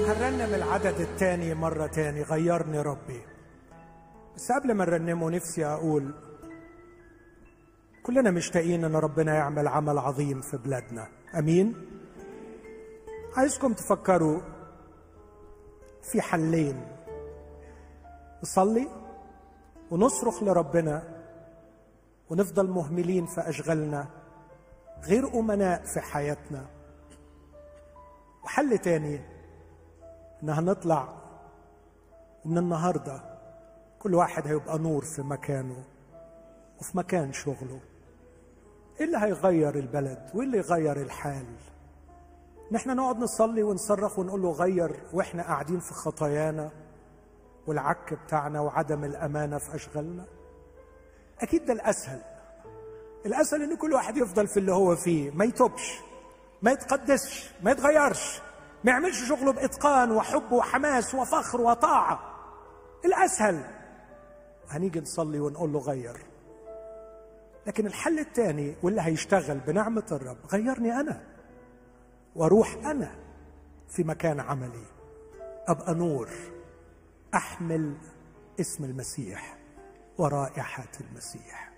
هنرنم العدد الثاني مرة تاني غيرني ربي. بس قبل ما نرنمه نفسي أقول كلنا مشتاقين إن ربنا يعمل عمل عظيم في بلادنا. آمين؟ عايزكم تفكروا في حلين. نصلي ونصرخ لربنا ونفضل مهملين في أشغالنا غير أمناء في حياتنا. وحل تاني ان هنطلع ومن النهارده كل واحد هيبقى نور في مكانه وفي مكان شغله. إيه اللي هيغير البلد وايه اللي يغير الحال. نحن نقعد نصلي ونصرخ ونقول له غير وإحنا قاعدين في خطايانا والعك بتاعنا وعدم الأمانة في أشغالنا. أكيد ده الأسهل. الأسهل إن كل واحد يفضل في اللي هو فيه ما يتوبش ما يتقدسش ما يتغيرش ما يعملش شغله بإتقان وحب وحماس وفخر وطاعة. الأسهل. هنيجي نصلي ونقول له غير. لكن الحل الثاني واللي هيشتغل بنعمة الرب غيرني أنا وأروح أنا في مكان عملي. أبقى نور أحمل اسم المسيح ورائحة المسيح.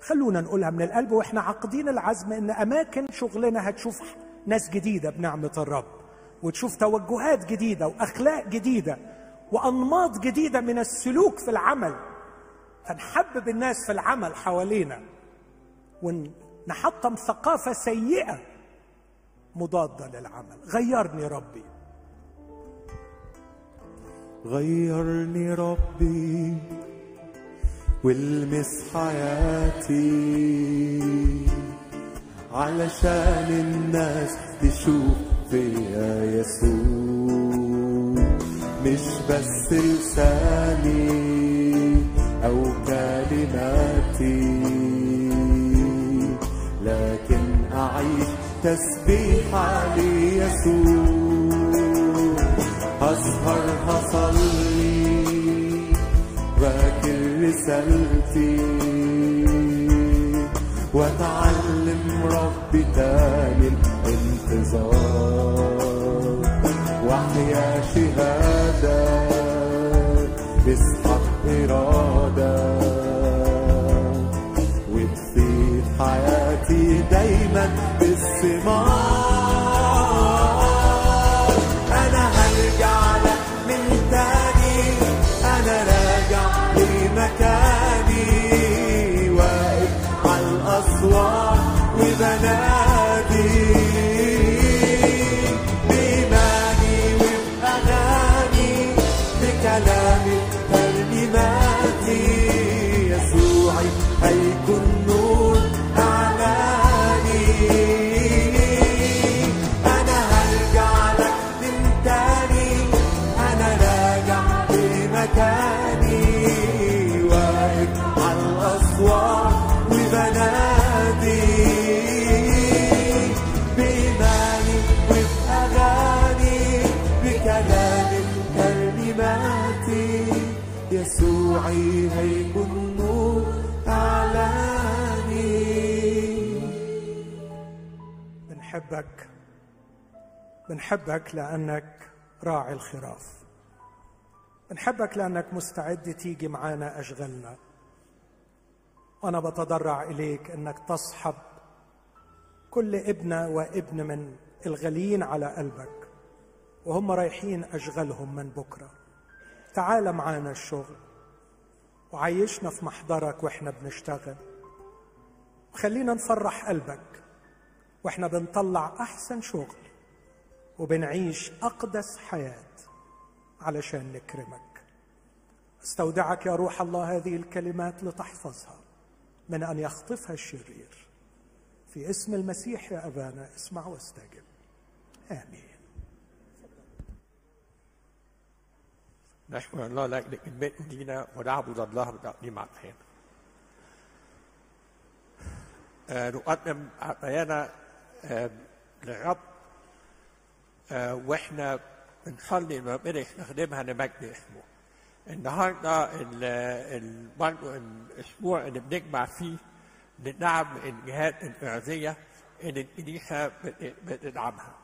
خلونا نقولها من القلب وإحنا عاقدين العزم إن أماكن شغلنا هتشوف ناس جديدة بنعمة الرب وتشوف توجهات جديدة وأخلاق جديدة وأنماط جديدة من السلوك في العمل. فنحبب الناس في العمل حوالينا ونحطم ثقافة سيئة مضادة للعمل. غيرني ربي. غيرني ربي والمس حياتي علشان الناس تشوف فيا يسوع. مش بس لساني أو كلماتي. لكن أعيش تسبيحة ليسوع. أسهر هصلي باكر رسالتي. وأتعلم ربي تاني الانتظار. وأحيا شهادة. بنحبك لأنك راعي الخراف. بنحبك لأنك مستعد تيجي معانا أشغالنا. وأنا بتضرع إليك إنك تصحب كل ابنة وابن من الغاليين على قلبك وهم رايحين أشغالهم من بكرة. تعال معانا الشغل وعيشنا في محضرك وإحنا بنشتغل. خلينا نفرح قلبك وإحنا بنطلع أحسن شغل. وبنعيش أقدس حياة علشان نكرمك. استودعك يا روح الله هذه الكلمات لتحفظها من أن يخطفها الشرير. في اسم المسيح يا أبانا اسمع واستجب. آمين. نشكر الله لاجل كلمته لينا ونعبد الله بتقديم عطايانا. آه نقدم عطايانا للرب آه وإحنا بنصلي ربنا يستخدمها لمجد اسمه. النهارده ال- ال- برضه الأسبوع اللي بنجمع فيه لدعم الجهات الإرادية اللي الكنيسة بت- بتدعمها.